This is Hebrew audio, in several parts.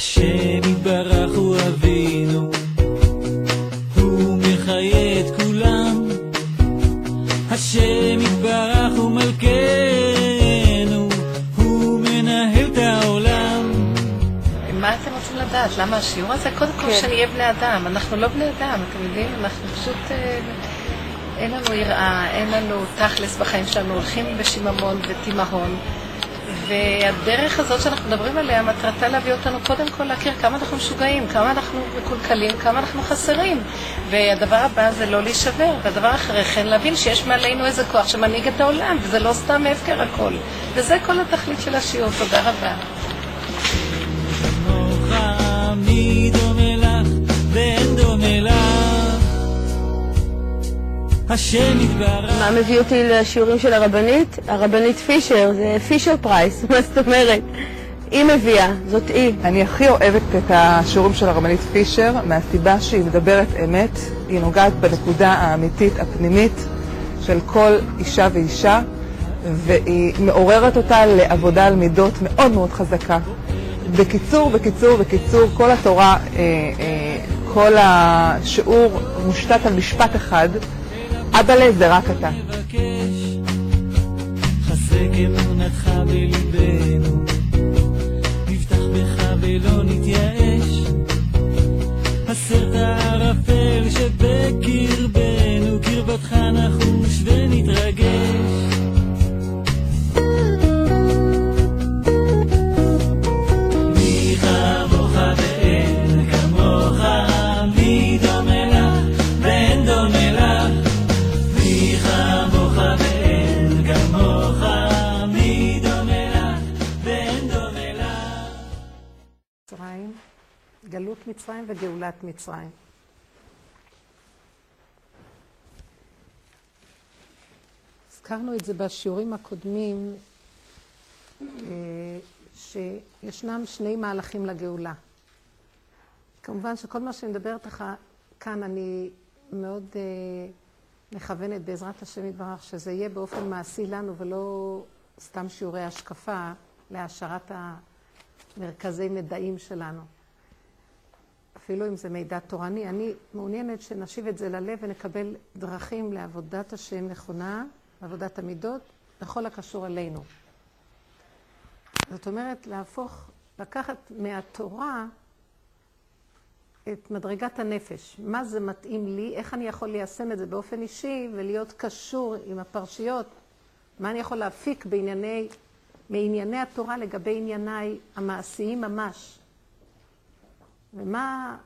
השם יתברך הוא אבינו, הוא מחיה את כולם. השם יתברך הוא מלכנו, הוא מנהל את העולם. מה אתם רוצים לדעת? למה השיעור הזה? קודם כל כן. שנהיה בני אדם. אנחנו לא בני אדם, אתם יודעים? אנחנו פשוט... אה, אין לנו יראה, אין לנו תכלס בחיים שלנו, הולכים בשיממון ותימהון. והדרך הזאת שאנחנו מדברים עליה, מטרתה להביא אותנו קודם כל להכיר כמה אנחנו משוגעים, כמה אנחנו מקולקלים, כמה אנחנו חסרים. והדבר הבא זה לא להישבר, והדבר אחרי כן להבין שיש מעלינו איזה כוח שמנהיג את העולם, וזה לא סתם הפקר הכל. וזה כל התכלית של השיעור, תודה רבה. ואין דומה לך. השם יתברך מה מביא אותי לשיעורים של הרבנית? הרבנית פישר, זה פישר פרייס, מה זאת אומרת? היא מביאה, זאת היא. אני הכי אוהבת את השיעורים של הרבנית פישר מהסיבה שהיא מדברת אמת, היא נוגעת בנקודה האמיתית הפנימית של כל אישה ואישה והיא מעוררת אותה לעבודה על מידות מאוד מאוד חזקה. בקיצור, בקיצור, בקיצור, כל התורה, אה, אה, כל השיעור מושתת על משפט אחד, אבאלה זה רק אתה. נתייאש. שבקרבנו, קרבתך נחוש ונתרגש. מצרים וגאולת מצרים. הזכרנו את זה בשיעורים הקודמים, אה, שישנם שני מהלכים לגאולה. כמובן שכל מה שאני מדברת לך כאן, אני מאוד אה, מכוונת בעזרת השם יתברך, שזה יהיה באופן מעשי לנו ולא סתם שיעורי השקפה להעשרת המרכזי מדעים שלנו. אפילו אם זה מידע תורני, אני מעוניינת שנשיב את זה ללב ונקבל דרכים לעבודת השם נכונה, לעבודת המידות, בכל הקשור אלינו. זאת אומרת, להפוך, לקחת מהתורה את מדרגת הנפש. מה זה מתאים לי, איך אני יכול ליישם את זה באופן אישי ולהיות קשור עם הפרשיות, מה אני יכול להפיק בענייני, מענייני התורה לגבי ענייניי המעשיים ממש. ומה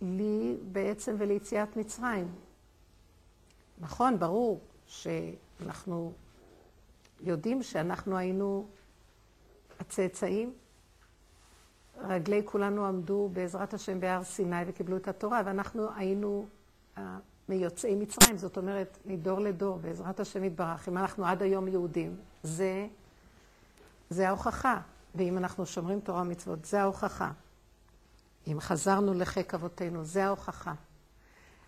לי בעצם וליציאת מצרים? נכון, ברור שאנחנו יודעים שאנחנו היינו הצאצאים. רגלי כולנו עמדו בעזרת השם בהר סיני וקיבלו את התורה, ואנחנו היינו מיוצאי מצרים, זאת אומרת, מדור לדור, בעזרת השם יתברך. אם אנחנו עד היום יהודים, זה, זה ההוכחה. ואם אנחנו שומרים תורה ומצוות, זה ההוכחה. אם חזרנו לחיק אבותינו, זה ההוכחה.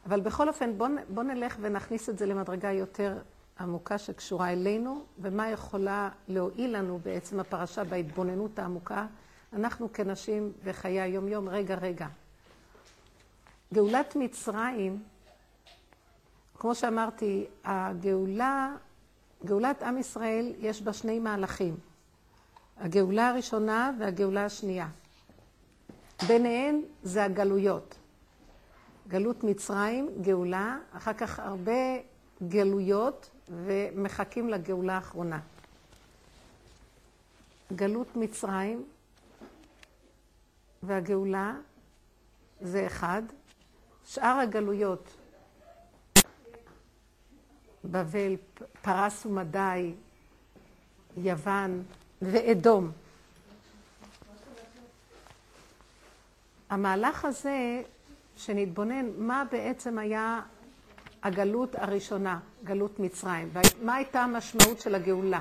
אבל בכל אופן, בואו בוא נלך ונכניס את זה למדרגה יותר עמוקה שקשורה אלינו, ומה יכולה להועיל לנו בעצם הפרשה בהתבוננות העמוקה, אנחנו כנשים בחיי היום-יום, רגע, רגע. גאולת מצרים, כמו שאמרתי, הגאולה, גאולת עם ישראל, יש בה שני מהלכים. הגאולה הראשונה והגאולה השנייה. ביניהן זה הגלויות. גלות מצרים, גאולה, אחר כך הרבה גלויות ומחכים לגאולה האחרונה. גלות מצרים והגאולה זה אחד. שאר הגלויות, בבל, פרס ומדי, יוון ואדום. המהלך הזה, שנתבונן מה בעצם היה הגלות הראשונה, גלות מצרים, ומה הייתה המשמעות של הגאולה.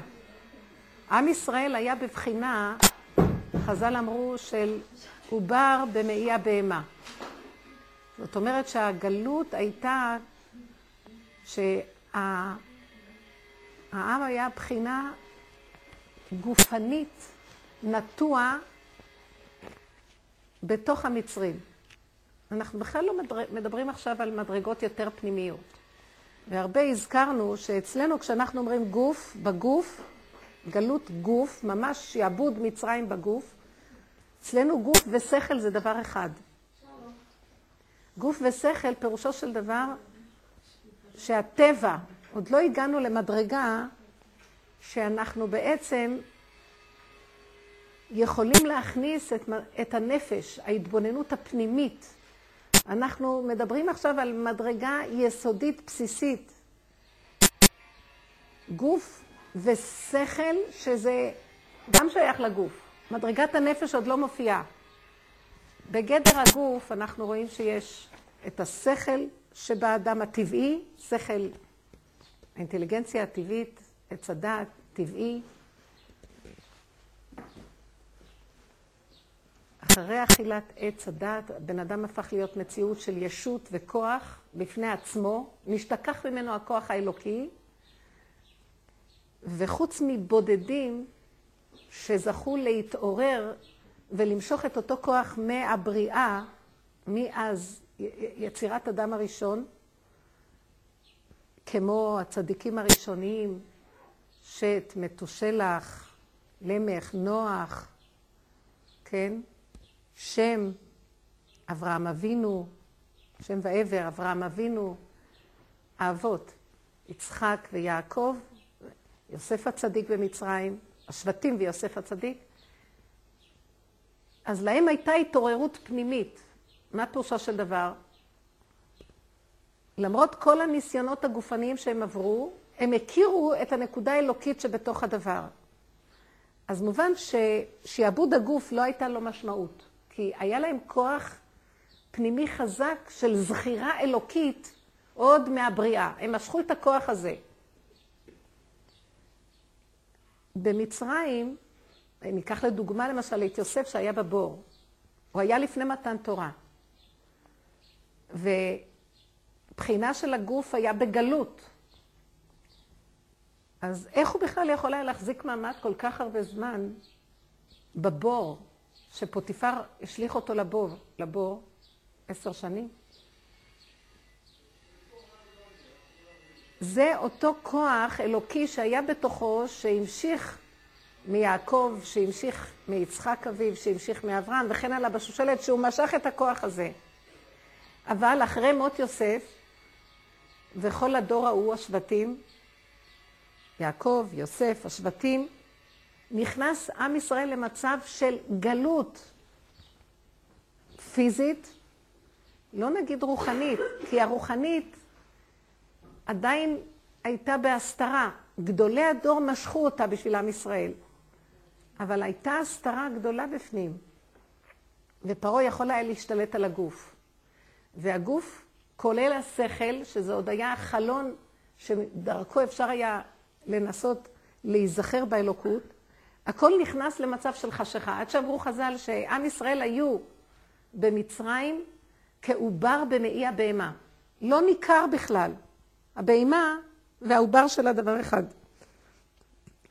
עם ישראל היה בבחינה, חז"ל אמרו, של עובר במעי הבהמה. זאת אומרת שהגלות הייתה שהעם היה בחינה גופנית, נטוע בתוך המצרים. אנחנו בכלל לא מדברים עכשיו על מדרגות יותר פנימיות. והרבה הזכרנו שאצלנו כשאנחנו אומרים גוף, בגוף, גלות גוף, ממש שעבוד מצרים בגוף, אצלנו גוף ושכל זה דבר אחד. גוף ושכל פירושו של דבר שהטבע, עוד לא הגענו למדרגה שאנחנו בעצם יכולים להכניס את, את הנפש, ההתבוננות הפנימית. אנחנו מדברים עכשיו על מדרגה יסודית בסיסית. גוף ושכל, שזה גם שייך לגוף. מדרגת הנפש עוד לא מופיעה. בגדר הגוף אנחנו רואים שיש את השכל שבאדם הטבעי, שכל, האינטליגנציה הטבעית, עץ הדעת, טבעי. אחרי אכילת עץ הדעת, בן אדם הפך להיות מציאות של ישות וכוח בפני עצמו, נשתכח ממנו הכוח האלוקי, וחוץ מבודדים שזכו להתעורר ולמשוך את אותו כוח מהבריאה, מאז יצירת אדם הראשון, כמו הצדיקים הראשוניים, שת, מתושלח, למך, נוח, כן? שם, אברהם אבינו, שם ועבר, אברהם אבינו, האבות, יצחק ויעקב, יוסף הצדיק במצרים, השבטים ויוסף הצדיק. אז להם הייתה התעוררות פנימית. מה פירושו של דבר? למרות כל הניסיונות הגופניים שהם עברו, הם הכירו את הנקודה האלוקית שבתוך הדבר. אז מובן ששיעבוד הגוף לא הייתה לו משמעות, כי היה להם כוח פנימי חזק של זכירה אלוקית עוד מהבריאה. הם משכו את הכוח הזה. במצרים, ניקח לדוגמה למשל את יוסף שהיה בבור. הוא היה לפני מתן תורה. ובחינה של הגוף היה בגלות. אז איך הוא בכלל יכול היה להחזיק מעמד כל כך הרבה זמן בבור, שפוטיפר השליך אותו לבור, לבור עשר שנים? זה אותו כוח אלוקי שהיה בתוכו, שהמשיך מיעקב, שהמשיך מיצחק אביו, שהמשיך מאברהם, וכן הלאה בשושלת, שהוא משך את הכוח הזה. אבל אחרי מות יוסף, וכל הדור ההוא, השבטים, יעקב, יוסף, השבטים, נכנס עם ישראל למצב של גלות פיזית, לא נגיד רוחנית, כי הרוחנית עדיין הייתה בהסתרה. גדולי הדור משכו אותה בשביל עם ישראל. אבל הייתה הסתרה גדולה בפנים. ופרעה יכול היה להשתלט על הגוף. והגוף, כולל השכל, שזה עוד היה החלון שדרכו אפשר היה לנסות להיזכר באלוקות, הכל נכנס למצב של חשיכה. עד שאמרו חז"ל שעם ישראל היו במצרים כעובר במעי הבהמה. לא ניכר בכלל. הבהמה והעובר שלה דבר אחד.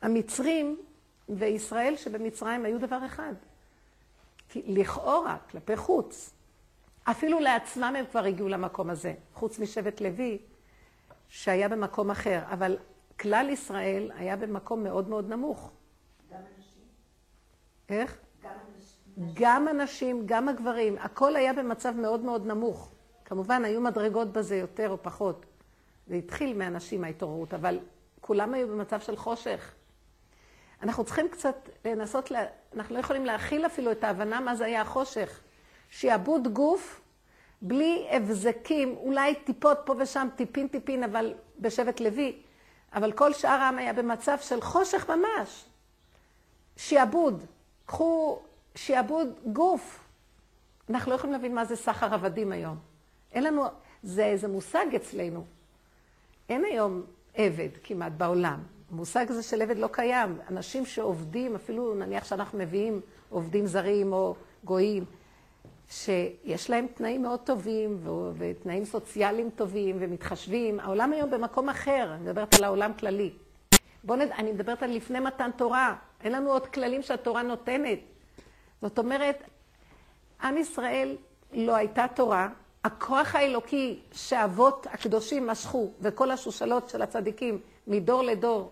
המצרים וישראל שבמצרים היו דבר אחד. לכאורה, כלפי חוץ, אפילו לעצמם הם כבר הגיעו למקום הזה, חוץ משבט לוי, שהיה במקום אחר. אבל כלל ישראל היה במקום מאוד מאוד נמוך. גם אנשים? איך? גם אנשים. גם הגברים. הכל היה במצב מאוד מאוד נמוך. כמובן, היו מדרגות בזה יותר או פחות. זה התחיל מאנשים ההתעוררות, אבל כולם היו במצב של חושך. אנחנו צריכים קצת לנסות, לה... אנחנו לא יכולים להכיל אפילו את ההבנה מה זה היה החושך. שיעבוד גוף בלי הבזקים, אולי טיפות פה ושם, טיפין טיפין, אבל בשבט לוי. אבל כל שאר העם היה במצב של חושך ממש. שיעבוד. קחו שיעבוד גוף. אנחנו לא יכולים להבין מה זה סחר עבדים היום. אין לנו, זה איזה מושג אצלנו. אין היום עבד כמעט בעולם. המושג הזה של עבד לא קיים. אנשים שעובדים, אפילו נניח שאנחנו מביאים עובדים זרים או גויים, שיש להם תנאים מאוד טובים ותנאים סוציאליים טובים ומתחשבים. העולם היום במקום אחר, אני מדברת על העולם כללי. בואו נד... אני מדברת על לפני מתן תורה. אין לנו עוד כללים שהתורה נותנת. זאת אומרת, עם ישראל לא הייתה תורה, הכוח האלוקי שאבות הקדושים משכו, וכל השושלות של הצדיקים מדור לדור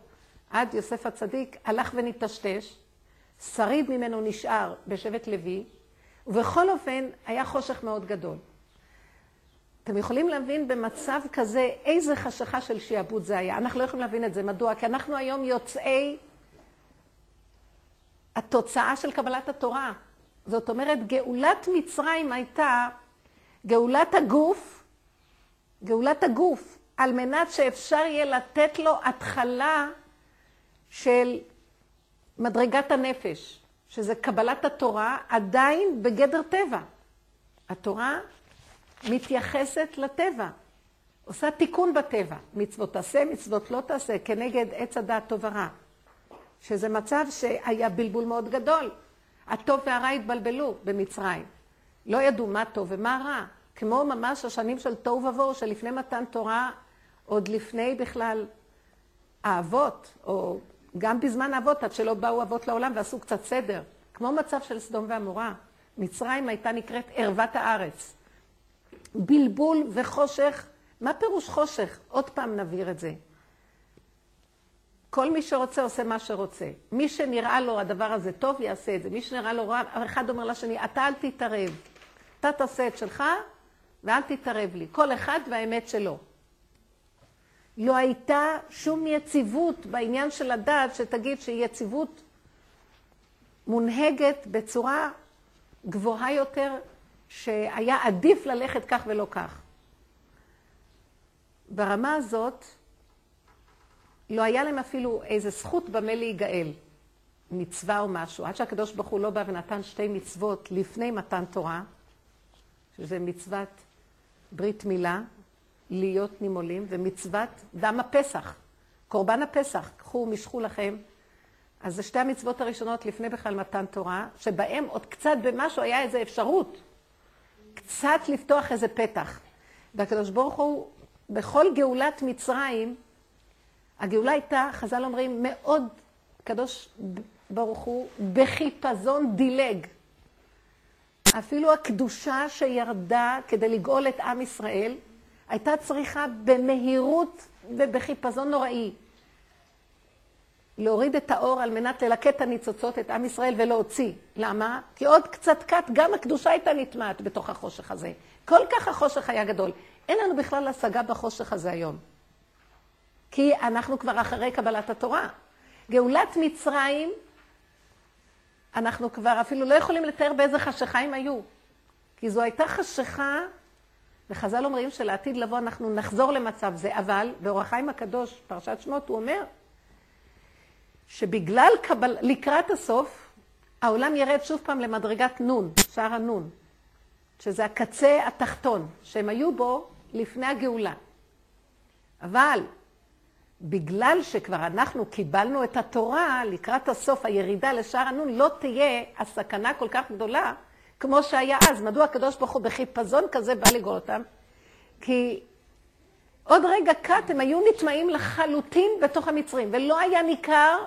עד יוסף הצדיק, הלך ונטשטש, שריד ממנו נשאר בשבט לוי, ובכל אופן היה חושך מאוד גדול. אתם יכולים להבין במצב כזה איזה חשיכה של שיעבוד זה היה. אנחנו לא יכולים להבין את זה. מדוע? כי אנחנו היום יוצאי התוצאה של קבלת התורה. זאת אומרת, גאולת מצרים הייתה גאולת הגוף, גאולת הגוף, על מנת שאפשר יהיה לתת לו התחלה של מדרגת הנפש, שזה קבלת התורה, עדיין בגדר טבע. התורה מתייחסת לטבע, עושה תיקון בטבע. מצוות תעשה, מצוות לא תעשה, כנגד עץ הדעת טוב ורע. שזה מצב שהיה בלבול מאוד גדול. הטוב והרע התבלבלו במצרים. לא ידעו מה טוב ומה רע. כמו ממש השנים של תוהו ובוהו, שלפני מתן תורה, עוד לפני בכלל האבות, או גם בזמן האבות, עד שלא באו אבות לעולם ועשו קצת סדר. כמו מצב של סדום ועמורה. מצרים הייתה נקראת ערוות הארץ. בלבול וחושך. מה פירוש חושך? עוד פעם נבהיר את זה. כל מי שרוצה עושה מה שרוצה. מי שנראה לו הדבר הזה טוב, יעשה את זה. מי שנראה לו רע, אחד אומר לשני, אתה אל תתערב. אתה תעשה את שלך ואל תתערב לי. כל אחד והאמת שלו. לא הייתה שום יציבות בעניין של הדת שתגיד שהיא יציבות מונהגת בצורה גבוהה יותר, שהיה עדיף ללכת כך ולא כך. ברמה הזאת, לא היה להם אפילו איזה זכות במה להיגאל, מצווה או משהו, עד שהקדוש ברוך הוא לא בא ונתן שתי מצוות לפני מתן תורה, שזה מצוות ברית מילה, להיות נימולים, ומצוות דם הפסח, קורבן הפסח, קחו, משכו לכם. אז זה שתי המצוות הראשונות לפני בכלל מתן תורה, שבהם עוד קצת במשהו היה איזו אפשרות, קצת לפתוח איזה פתח. והקדוש ברוך הוא, בכל גאולת מצרים, הגאולה הייתה, חז"ל אומרים, מאוד, קדוש ברוך הוא, בחיפזון דילג. אפילו הקדושה שירדה כדי לגאול את עם ישראל, הייתה צריכה במהירות ובחיפזון נוראי להוריד את האור על מנת ללקט את הניצוצות, את עם ישראל, ולהוציא. למה? כי עוד קצת קט, גם הקדושה הייתה נטמעת בתוך החושך הזה. כל כך החושך היה גדול. אין לנו בכלל השגה בחושך הזה היום. כי אנחנו כבר אחרי קבלת התורה. גאולת מצרים, אנחנו כבר אפילו לא יכולים לתאר באיזה חשיכה הם היו. כי זו הייתה חשיכה, וחז"ל אומרים שלעתיד לבוא אנחנו נחזור למצב זה, אבל באור החיים הקדוש, פרשת שמות, הוא אומר שבגלל קבל... לקראת הסוף, העולם ירד שוב פעם למדרגת נון, שער הנון, שזה הקצה התחתון, שהם היו בו לפני הגאולה. אבל בגלל שכבר אנחנו קיבלנו את התורה, לקראת הסוף הירידה לשער הנון לא תהיה הסכנה כל כך גדולה כמו שהיה אז. מדוע הקדוש ברוך הוא בחיפזון כזה בא לגאול אותם? כי עוד רגע קט הם היו נטמעים לחלוטין בתוך המצרים, ולא היה ניכר,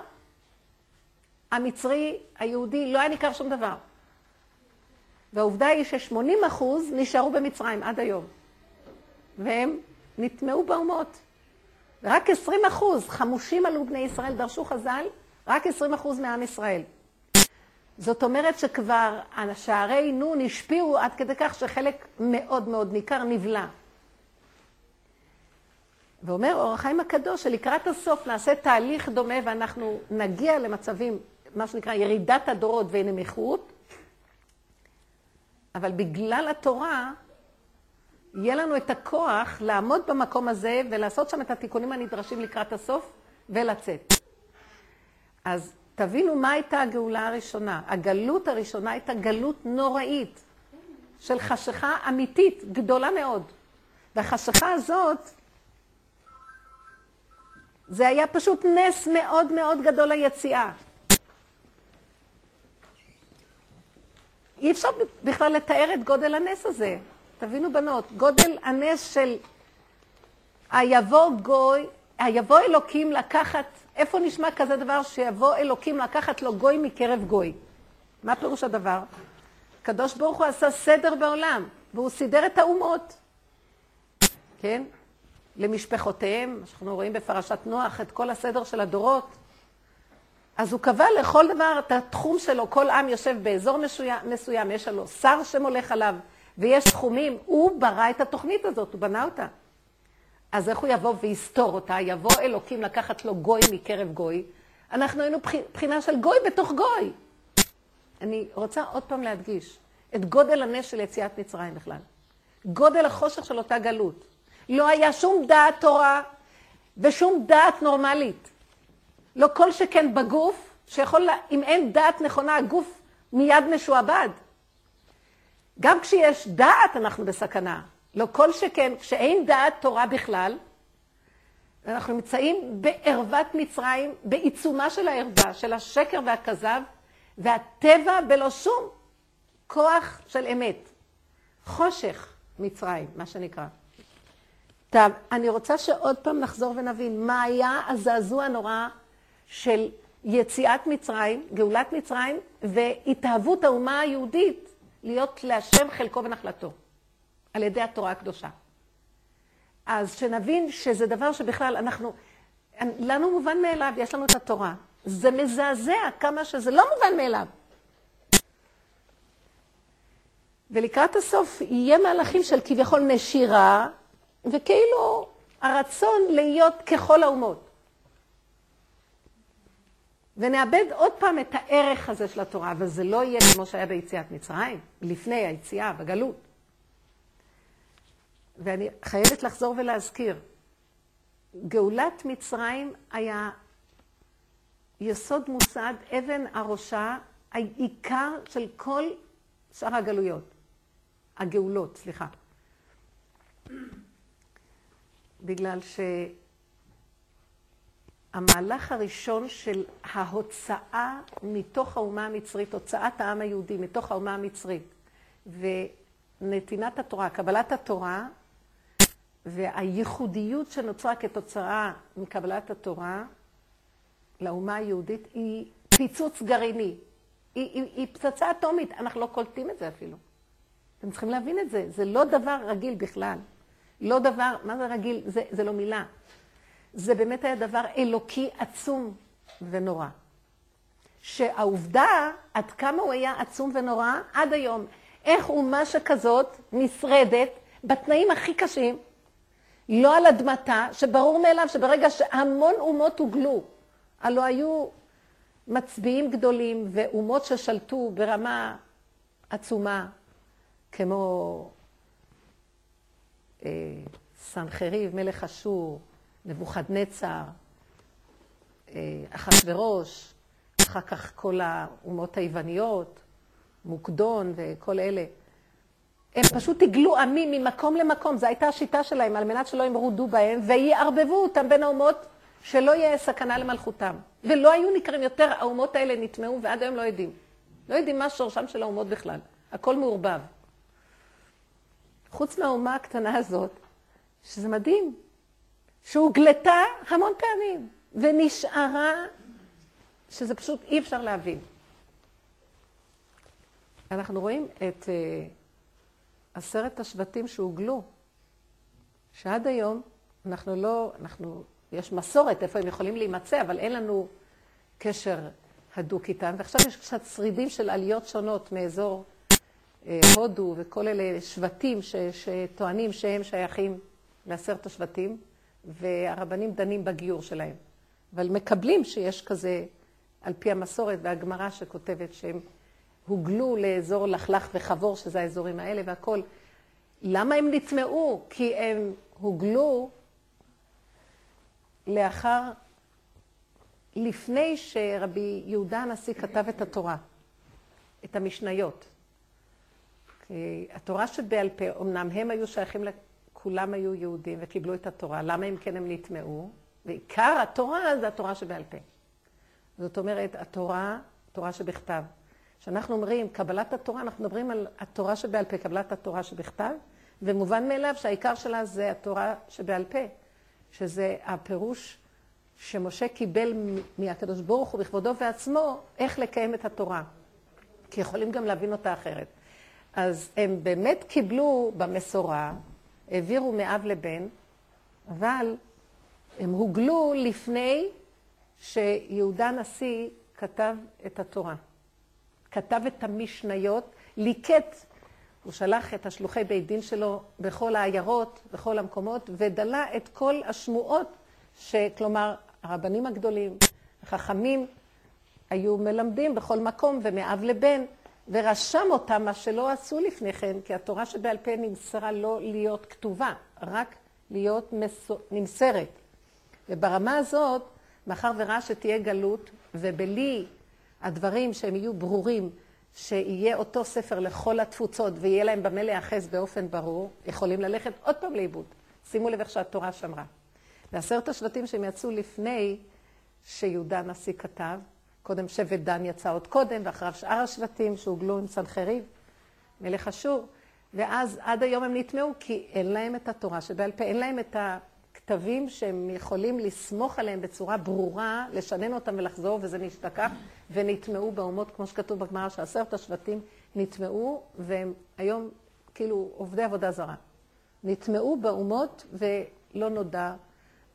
המצרי, היהודי, לא היה ניכר שום דבר. והעובדה היא ש-80 אחוז נשארו במצרים עד היום, והם נטמעו באומות. ורק 20 אחוז חמושים עלו בני ישראל, דרשו חז"ל, רק 20 אחוז מעם ישראל. זאת אומרת שכבר שערי נון השפיעו עד כדי כך שחלק מאוד מאוד ניכר נבלע. ואומר אור החיים הקדוש שלקראת הסוף נעשה תהליך דומה ואנחנו נגיע למצבים, מה שנקרא ירידת הדורות ונמיכות, אבל בגלל התורה יהיה לנו את הכוח לעמוד במקום הזה ולעשות שם את התיקונים הנדרשים לקראת הסוף ולצאת. אז תבינו מה הייתה הגאולה הראשונה. הגלות הראשונה הייתה גלות נוראית של חשיכה אמיתית, גדולה מאוד. והחשיכה הזאת, זה היה פשוט נס מאוד מאוד גדול ליציאה. אי אפשר בכלל לתאר את גודל הנס הזה. תבינו בנות, גודל הנס של היבוא גוי, היבוא אלוקים לקחת, איפה נשמע כזה דבר שיבוא אלוקים לקחת לו גוי מקרב גוי? מה פירוש הדבר? הקדוש ברוך הוא עשה סדר בעולם, והוא סידר את האומות, כן? למשפחותיהם, אנחנו רואים בפרשת נוח את כל הסדר של הדורות. אז הוא קבע לכל דבר את התחום שלו, כל עם יושב באזור מסוים, מסוים יש לו שר שמולך עליו, ויש תחומים, הוא ברא את התוכנית הזאת, הוא בנה אותה. אז איך הוא יבוא ויסתור אותה? יבוא אלוקים לקחת לו גוי מקרב גוי. אנחנו היינו בחינה של גוי בתוך גוי. אני רוצה עוד פעם להדגיש את גודל הנס של יציאת מצרים בכלל. גודל החושך של אותה גלות. לא היה שום דעת תורה ושום דעת נורמלית. לא כל שכן בגוף, שיכול, לה, אם אין דעת נכונה, הגוף מיד משועבד. גם כשיש דעת אנחנו בסכנה. לא כל שכן, כשאין דעת תורה בכלל, אנחנו נמצאים בערוות מצרים, בעיצומה של הערווה, של השקר והכזב, והטבע בלא שום כוח של אמת. חושך מצרים, מה שנקרא. טוב, אני רוצה שעוד פעם נחזור ונבין מה היה הזעזוע הנורא של יציאת מצרים, גאולת מצרים, והתאהבות האומה היהודית להיות להשם חלקו ונחלתו, על ידי התורה הקדושה. אז שנבין שזה דבר שבכלל אנחנו, לנו מובן מאליו, יש לנו את התורה. זה מזעזע כמה שזה לא מובן מאליו. ולקראת הסוף יהיה מהלכים של כביכול נשירה, וכאילו הרצון להיות ככל האומות. ונאבד עוד פעם את הערך הזה של התורה, אבל זה לא יהיה כמו שהיה ביציאת מצרים, לפני היציאה, בגלות. ואני חייבת לחזור ולהזכיר, גאולת מצרים היה יסוד מוסד, אבן הראשה, העיקר של כל שאר הגלויות. הגאולות, סליחה. בגלל שהמהלך הראשון של ההוצאה מתוך האומה המצרית, הוצאת העם היהודי מתוך האומה המצרית, ונתינת התורה, קבלת התורה, והייחודיות שנוצרה כתוצאה מקבלת התורה לאומה היהודית היא פיצוץ גרעיני. היא, היא, היא פצצה אטומית, אנחנו לא קולטים את זה אפילו. אתם צריכים להבין את זה, זה לא דבר רגיל בכלל. לא דבר, מה זה רגיל? זה, זה לא מילה. זה באמת היה דבר אלוקי עצום ונורא. שהעובדה, עד כמה הוא היה עצום ונורא, עד היום, איך אומה שכזאת נשרדת בתנאים הכי קשים, לא על אדמתה, שברור מאליו שברגע שהמון אומות הוגלו, הלא היו מצביעים גדולים ואומות ששלטו ברמה עצומה, כמו אה, סנחריב, מלך אשור, נבוכדנצר, אה, אחשורוש, אחר כך כל האומות היווניות, מוקדון וכל אלה. הם פשוט הגלו עמים ממקום למקום, זו הייתה השיטה שלהם, על מנת שלא ימרודו בהם, ויערבבו אותם בין האומות, שלא יהיה סכנה למלכותם. ולא היו נקראים יותר, האומות האלה נטמעו, ועד היום לא יודעים. לא יודעים מה שורשם של האומות בכלל. הכל מעורבב. חוץ מהאומה הקטנה הזאת, שזה מדהים, שהוגלתה המון פעמים, ונשארה, שזה פשוט אי אפשר להבין. אנחנו רואים את uh, עשרת השבטים שהוגלו, שעד היום אנחנו לא, אנחנו, יש מסורת איפה הם יכולים להימצא, אבל אין לנו קשר הדוק איתם, ועכשיו יש קצת שרידים של עליות שונות מאזור אה, הודו וכל אלה שבטים ש, שטוענים שהם שייכים לעשרת השבטים, והרבנים דנים בגיור שלהם. אבל מקבלים שיש כזה, על פי המסורת והגמרא שכותבת שהם הוגלו לאזור לחלך וחבור, שזה האזורים האלה והכול. למה הם נטמעו? כי הם הוגלו לאחר, לפני שרבי יהודה הנשיא כתב את התורה, את המשניות. התורה שבעל פה, אמנם הם היו שייכים, כולם היו יהודים וקיבלו את התורה, למה אם כן הם נטמעו? ועיקר התורה זה התורה שבעל פה. זאת אומרת, התורה, תורה שבכתב. כשאנחנו אומרים קבלת התורה, אנחנו מדברים על התורה שבעל פה, קבלת התורה שבכתב, ומובן מאליו שהעיקר שלה זה התורה שבעל פה, שזה הפירוש שמשה קיבל מהקדוש ברוך הוא בכבודו ועצמו, איך לקיים את התורה. כי יכולים גם להבין אותה אחרת. אז הם באמת קיבלו במסורה, העבירו מאב לבן, אבל הם הוגלו לפני שיהודה הנשיא כתב את התורה. כתב את המשניות, ליקט, הוא שלח את השלוחי בית דין שלו בכל העיירות, בכל המקומות, ודלה את כל השמועות, שכלומר, הרבנים הגדולים, החכמים, היו מלמדים בכל מקום ומאב לבן, ורשם אותם, מה שלא עשו לפני כן, כי התורה שבעל פה נמסרה לא להיות כתובה, רק להיות. נמסרת. וברמה הזאת, מאחר וראה שתהיה גלות, ובלי הדברים שהם יהיו ברורים, שיהיה אותו ספר לכל התפוצות ויהיה להם במה להיאחז באופן ברור, יכולים ללכת עוד פעם לאיבוד. שימו לב איך שהתורה שמרה. בעשרת השבטים שהם יצאו לפני שיהודה הנשיא כתב, קודם שבט דן יצא עוד קודם, ואחריו שאר השבטים שהוגלו עם סנחריב, מלך אשור, ואז עד היום הם נטמעו כי אין להם את התורה שבעל פה, אין להם את הכתבים שהם יכולים לסמוך עליהם בצורה ברורה, לשנן אותם ולחזור, וזה נשתכח, ונטמעו באומות, כמו שכתוב בגמרא, שעשרת השבטים נטמעו, והם היום כאילו עובדי עבודה זרה. נטמעו באומות ולא נודע,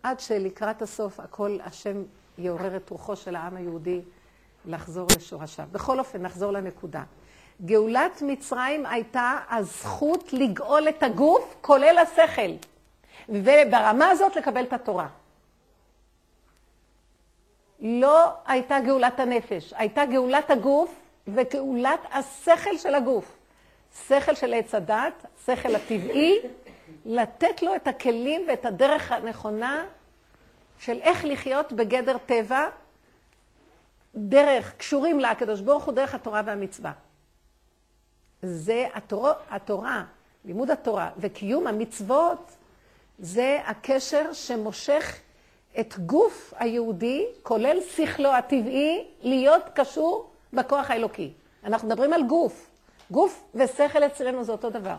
עד שלקראת הסוף הכל השם יעורר את רוחו של העם היהודי לחזור לשורשיו. בכל אופן, נחזור לנקודה. גאולת מצרים הייתה הזכות לגאול את הגוף, כולל השכל, וברמה הזאת לקבל את התורה. לא הייתה גאולת הנפש, הייתה גאולת הגוף וגאולת השכל של הגוף. שכל של עץ הדת, שכל הטבעי, לתת לו את הכלים ואת הדרך הנכונה של איך לחיות בגדר טבע, דרך, קשורים לקדוש ברוך הוא דרך התורה והמצווה. זה התורה, התורה, לימוד התורה וקיום המצוות, זה הקשר שמושך את גוף היהודי, כולל שכלו הטבעי, להיות קשור בכוח האלוקי. אנחנו מדברים על גוף. גוף ושכל אצלנו זה אותו דבר.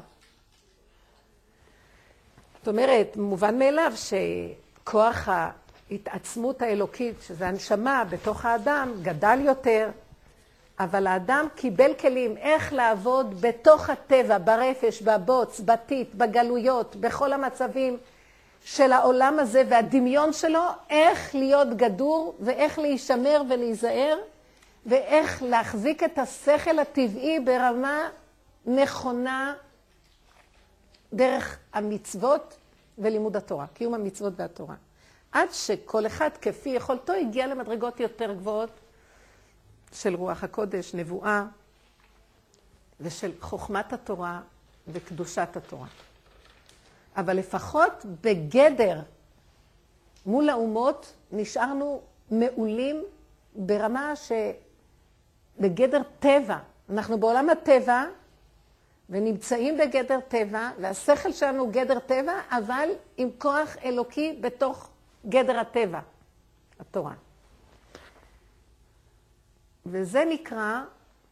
זאת אומרת, מובן מאליו שכוח ההתעצמות האלוקית, שזה הנשמה בתוך האדם, גדל יותר, אבל האדם קיבל כלים איך לעבוד בתוך הטבע, ברפש, בבוץ, בטיט, בגלויות, בכל המצבים של העולם הזה והדמיון שלו, איך להיות גדור ואיך להישמר ולהיזהר ואיך להחזיק את השכל הטבעי ברמה נכונה דרך המצוות ולימוד התורה, קיום המצוות והתורה. עד שכל אחד כפי יכולתו הגיע למדרגות יותר גבוהות של רוח הקודש, נבואה, ושל חוכמת התורה וקדושת התורה. אבל לפחות בגדר מול האומות נשארנו מעולים ברמה שבגדר טבע. אנחנו בעולם הטבע ונמצאים בגדר טבע, והשכל שלנו הוא גדר טבע, אבל עם כוח אלוקי בתוך גדר הטבע, התורה. וזה נקרא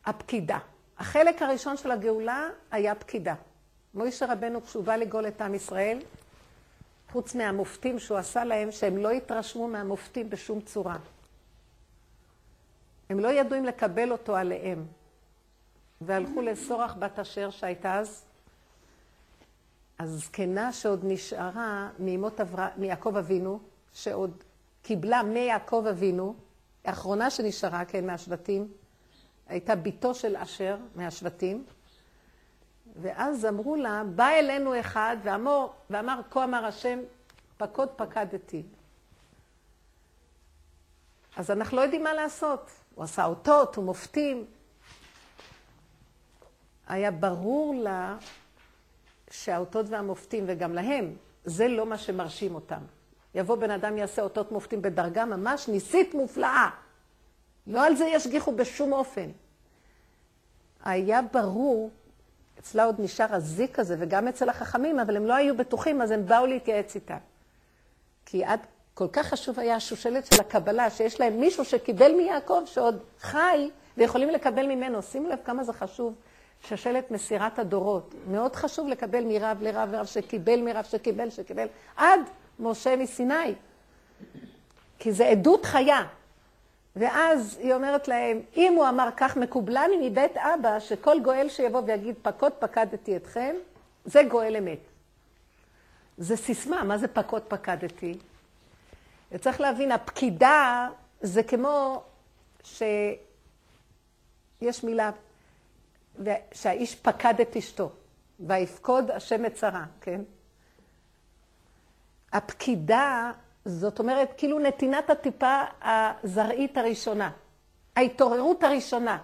הפקידה. החלק הראשון של הגאולה היה פקידה. מוישה רבנו, כשהוא בא לגאול את עם ישראל, חוץ מהמופתים שהוא עשה להם, שהם לא התרשמו מהמופתים בשום צורה. הם לא ידעו אם לקבל אותו עליהם. והלכו לסורח בת אשר שהייתה אז, הזקנה שעוד נשארה מיעקב אבינו, שעוד קיבלה מיעקב אבינו, האחרונה שנשארה, כן, מהשבטים, הייתה בתו של אשר מהשבטים, ואז אמרו לה, בא אלינו אחד ואמר, ואמר כה אמר השם, פקוד פקדתי. אז אנחנו לא יודעים מה לעשות. הוא עשה אותות, הוא מופתים. היה ברור לה שהאותות והמופתים, וגם להם, זה לא מה שמרשים אותם. יבוא בן אדם, יעשה אותות מופתים בדרגה ממש ניסית מופלאה. לא על זה ישגיחו בשום אופן. היה ברור, אצלה עוד נשאר הזיק הזה, וגם אצל החכמים, אבל הם לא היו בטוחים, אז הם באו להתייעץ איתה. כי עד כל כך חשוב היה השושלת של הקבלה, שיש להם מישהו שקיבל מיעקב, שעוד חי, ויכולים לקבל ממנו. שימו לב כמה זה חשוב, שושלת מסירת הדורות. מאוד חשוב לקבל מרב לרב ורב שקיבל מרב שקיבל שקיבל, עד משה מסיני. כי זה עדות חיה. ואז היא אומרת להם, אם הוא אמר כך מקובלני מבית אבא, שכל גואל שיבוא ויגיד פקוד פקדתי אתכם, זה גואל אמת. זה סיסמה, מה זה פקוד פקדתי? וצריך להבין, הפקידה זה כמו שיש מילה, שהאיש פקד את אשתו, ויפקוד השם את שרה, כן? הפקידה, זאת אומרת, כאילו נתינת הטיפה הזרעית הראשונה, ההתעוררות הראשונה.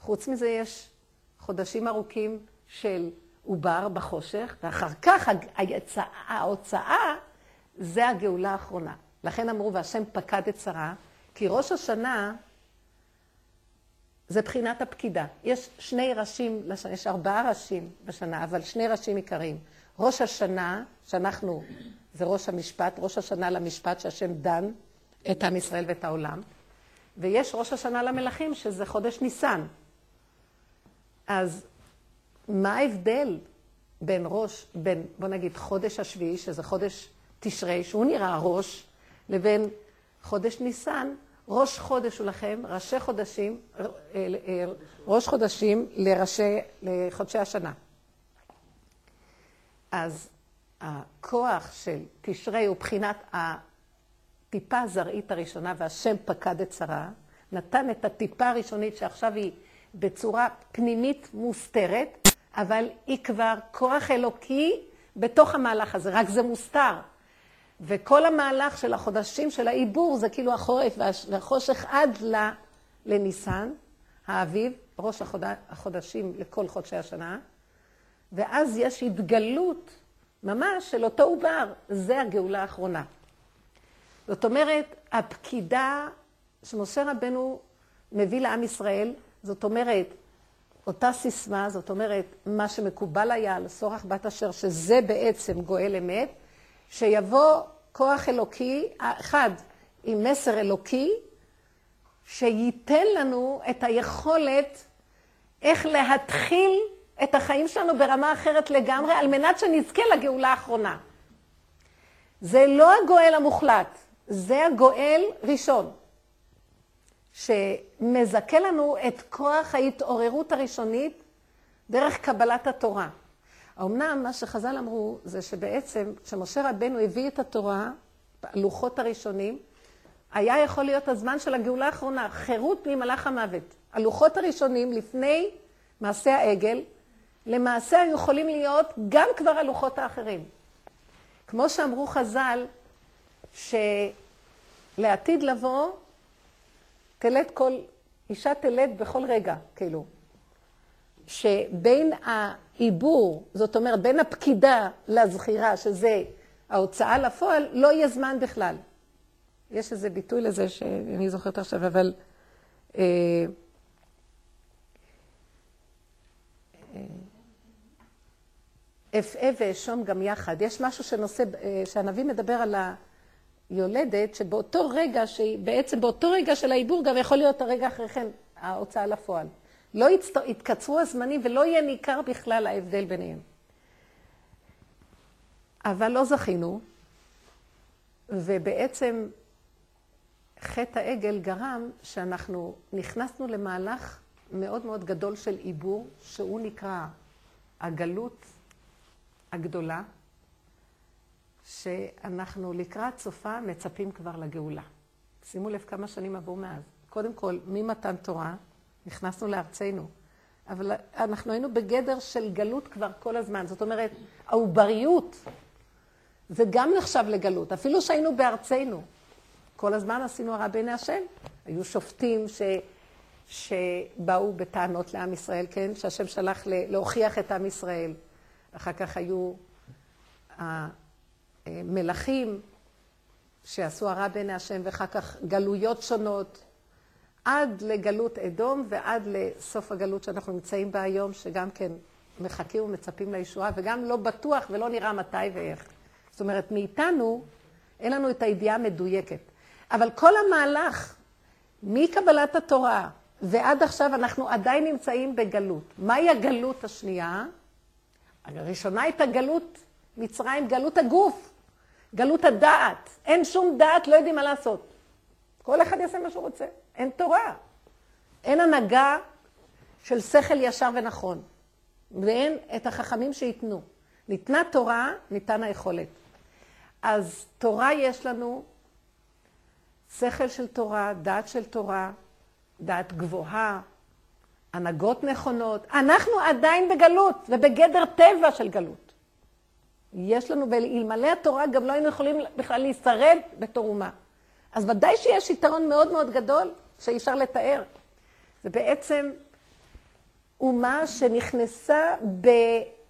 חוץ מזה יש חודשים ארוכים של עובר בחושך, ואחר כך ההצעה, ההוצאה זה הגאולה האחרונה. לכן אמרו, והשם פקד את שרה, כי ראש השנה זה בחינת הפקידה. יש שני ראשים, יש ארבעה ראשים בשנה, אבל שני ראשים עיקריים. ראש השנה, שאנחנו, זה ראש המשפט, ראש השנה למשפט, שהשם דן את עם ישראל ואת העולם, ויש ראש השנה למלכים, שזה חודש ניסן. אז מה ההבדל בין ראש, בין, בוא נגיד, חודש השביעי, שזה חודש תשרי, שהוא נראה ראש, לבין חודש ניסן, ראש חודש הוא לכם, ראשי חודשים, אה, אה, ראש חודשים לראשי, לחודשי השנה. אז הכוח של תשרי הוא בחינת הטיפה הזרעית הראשונה, והשם פקד את שרה, נתן את הטיפה הראשונית שעכשיו היא בצורה פנימית מוסתרת, אבל היא כבר כוח אלוקי בתוך המהלך הזה, רק זה מוסתר. וכל המהלך של החודשים של העיבור זה כאילו החורף והחושך עד לניסן, האביב, ראש החוד... החודשים לכל חודשי השנה, ואז יש התגלות ממש של אותו עובר, זה הגאולה האחרונה. זאת אומרת, הפקידה שמשה רבנו מביא לעם ישראל, זאת אומרת, אותה סיסמה, זאת אומרת, מה שמקובל היה על סורח בת אשר, שזה בעצם גואל אמת, שיבוא כוח אלוקי, אחד עם מסר אלוקי, שייתן לנו את היכולת איך להתחיל את החיים שלנו ברמה אחרת לגמרי, על מנת שנזכה לגאולה האחרונה. זה לא הגואל המוחלט, זה הגואל ראשון, שמזכה לנו את כוח ההתעוררות הראשונית דרך קבלת התורה. אמנם מה שחז"ל אמרו זה שבעצם כשמשה רבנו הביא את התורה, הלוחות הראשונים, היה יכול להיות הזמן של הגאולה האחרונה, חירות ממלאך המוות. הלוחות הראשונים לפני מעשה העגל, למעשה היו יכולים להיות גם כבר הלוחות האחרים. כמו שאמרו חז"ל, שלעתיד לבוא, תלד כל, אישה תלד בכל רגע, כאילו. שבין העיבור, זאת אומרת, בין הפקידה לזכירה, שזה ההוצאה לפועל, לא יהיה זמן בכלל. יש איזה ביטוי לזה שאני זוכרת עכשיו, אבל... אה, אפעה ואשום גם יחד. יש משהו שנושא, אה, שהנביא מדבר על היולדת, שבאותו רגע, בעצם באותו רגע של העיבור גם יכול להיות הרגע אחרי כן, ההוצאה לפועל. לא יצט... יתקצרו הזמנים ולא יהיה ניכר בכלל ההבדל ביניהם. אבל לא זכינו, ובעצם חטא העגל גרם שאנחנו נכנסנו למהלך מאוד מאוד גדול של עיבור, שהוא נקרא הגלות הגדולה, שאנחנו לקראת סופה מצפים כבר לגאולה. שימו לב כמה שנים עברו מאז. קודם כל, ממתן תורה, נכנסנו לארצנו. אבל אנחנו היינו בגדר של גלות כבר כל הזמן. זאת אומרת, העובריות, זה גם נחשב לגלות, אפילו שהיינו בארצנו. כל הזמן עשינו הרע בעיני השם. היו שופטים ש... שבאו בטענות לעם ישראל, כן? שהשם שלח להוכיח את עם ישראל. אחר כך היו המלכים שעשו הרע בעיני השם, ואחר כך גלויות שונות. עד לגלות אדום ועד לסוף הגלות שאנחנו נמצאים בה היום, שגם כן מחכים ומצפים לישועה, וגם לא בטוח ולא נראה מתי ואיך. זאת אומרת, מאיתנו אין לנו את הידיעה המדויקת. אבל כל המהלך, מקבלת התורה ועד עכשיו, אנחנו עדיין נמצאים בגלות. מהי הגלות השנייה? הראשונה הייתה גלות מצרים, גלות הגוף, גלות הדעת. אין שום דעת, לא יודעים מה לעשות. כל אחד יעשה מה שהוא רוצה. אין תורה. אין הנהגה של שכל ישר ונכון. ואין את החכמים שייתנו. ניתנה תורה, ניתן היכולת. אז תורה יש לנו, שכל של תורה, דעת של תורה, דעת גבוהה, הנהגות נכונות. אנחנו עדיין בגלות, ובגדר טבע של גלות. יש לנו, ואלמלא התורה גם לא היינו יכולים בכלל להישרד בתור אומה. אז ודאי שיש יתרון מאוד מאוד גדול שאי אפשר לתאר. זה בעצם אומה שנכנסה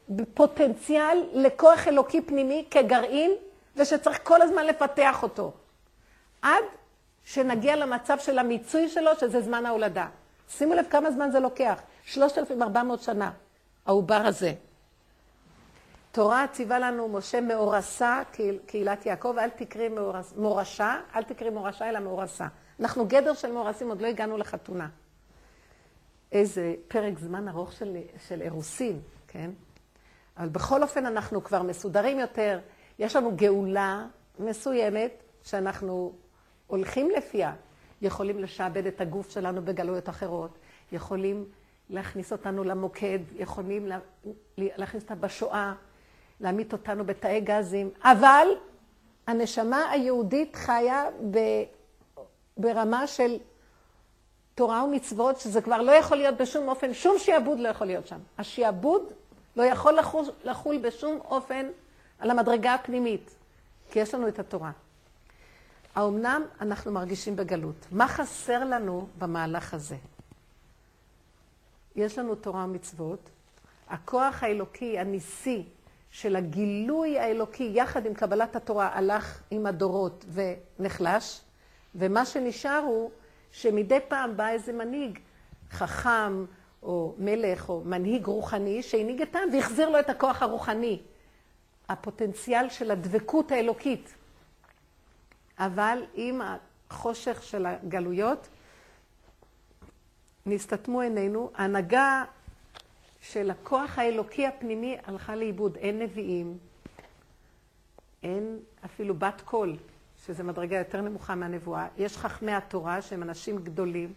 בפוטנציאל לכוח אלוקי פנימי כגרעין, ושצריך כל הזמן לפתח אותו. עד שנגיע למצב של המיצוי שלו, שזה זמן ההולדה. שימו לב כמה זמן זה לוקח. 3,400 שנה, העובר הזה. תורה ציווה לנו, משה מאורסה, קהילת יעקב, אל תקראי מורשה, אל תקראי מורשה, אלא מאורסה. אנחנו גדר של מאורסים, עוד לא הגענו לחתונה. איזה פרק זמן ארוך של, של אירוסין, כן? אבל בכל אופן אנחנו כבר מסודרים יותר, יש לנו גאולה מסוימת שאנחנו הולכים לפיה. יכולים לשעבד את הגוף שלנו בגלויות אחרות, יכולים להכניס אותנו למוקד, יכולים לה, להכניס אותה בשואה, להמית אותנו בתאי גזים, אבל הנשמה היהודית חיה ב, ברמה של תורה ומצוות, שזה כבר לא יכול להיות בשום אופן, שום שיעבוד לא יכול להיות שם. השיעבוד לא יכול לחול, לחול בשום אופן על המדרגה הפנימית, כי יש לנו את התורה. האומנם אנחנו מרגישים בגלות? מה חסר לנו במהלך הזה? יש לנו תורה ומצוות, הכוח האלוקי, הניסי, של הגילוי האלוקי יחד עם קבלת התורה הלך עם הדורות ונחלש, ומה שנשאר הוא שמדי פעם בא איזה מנהיג חכם או מלך או מנהיג רוחני שהנהיג את העם והחזיר לו את הכוח הרוחני, הפוטנציאל של הדבקות האלוקית. אבל עם החושך של הגלויות נסתתמו עינינו, ההנהגה של הכוח האלוקי הפנימי הלכה לאיבוד. אין נביאים, אין אפילו בת קול, שזו מדרגה יותר נמוכה מהנבואה. יש חכמי התורה שהם אנשים גדולים,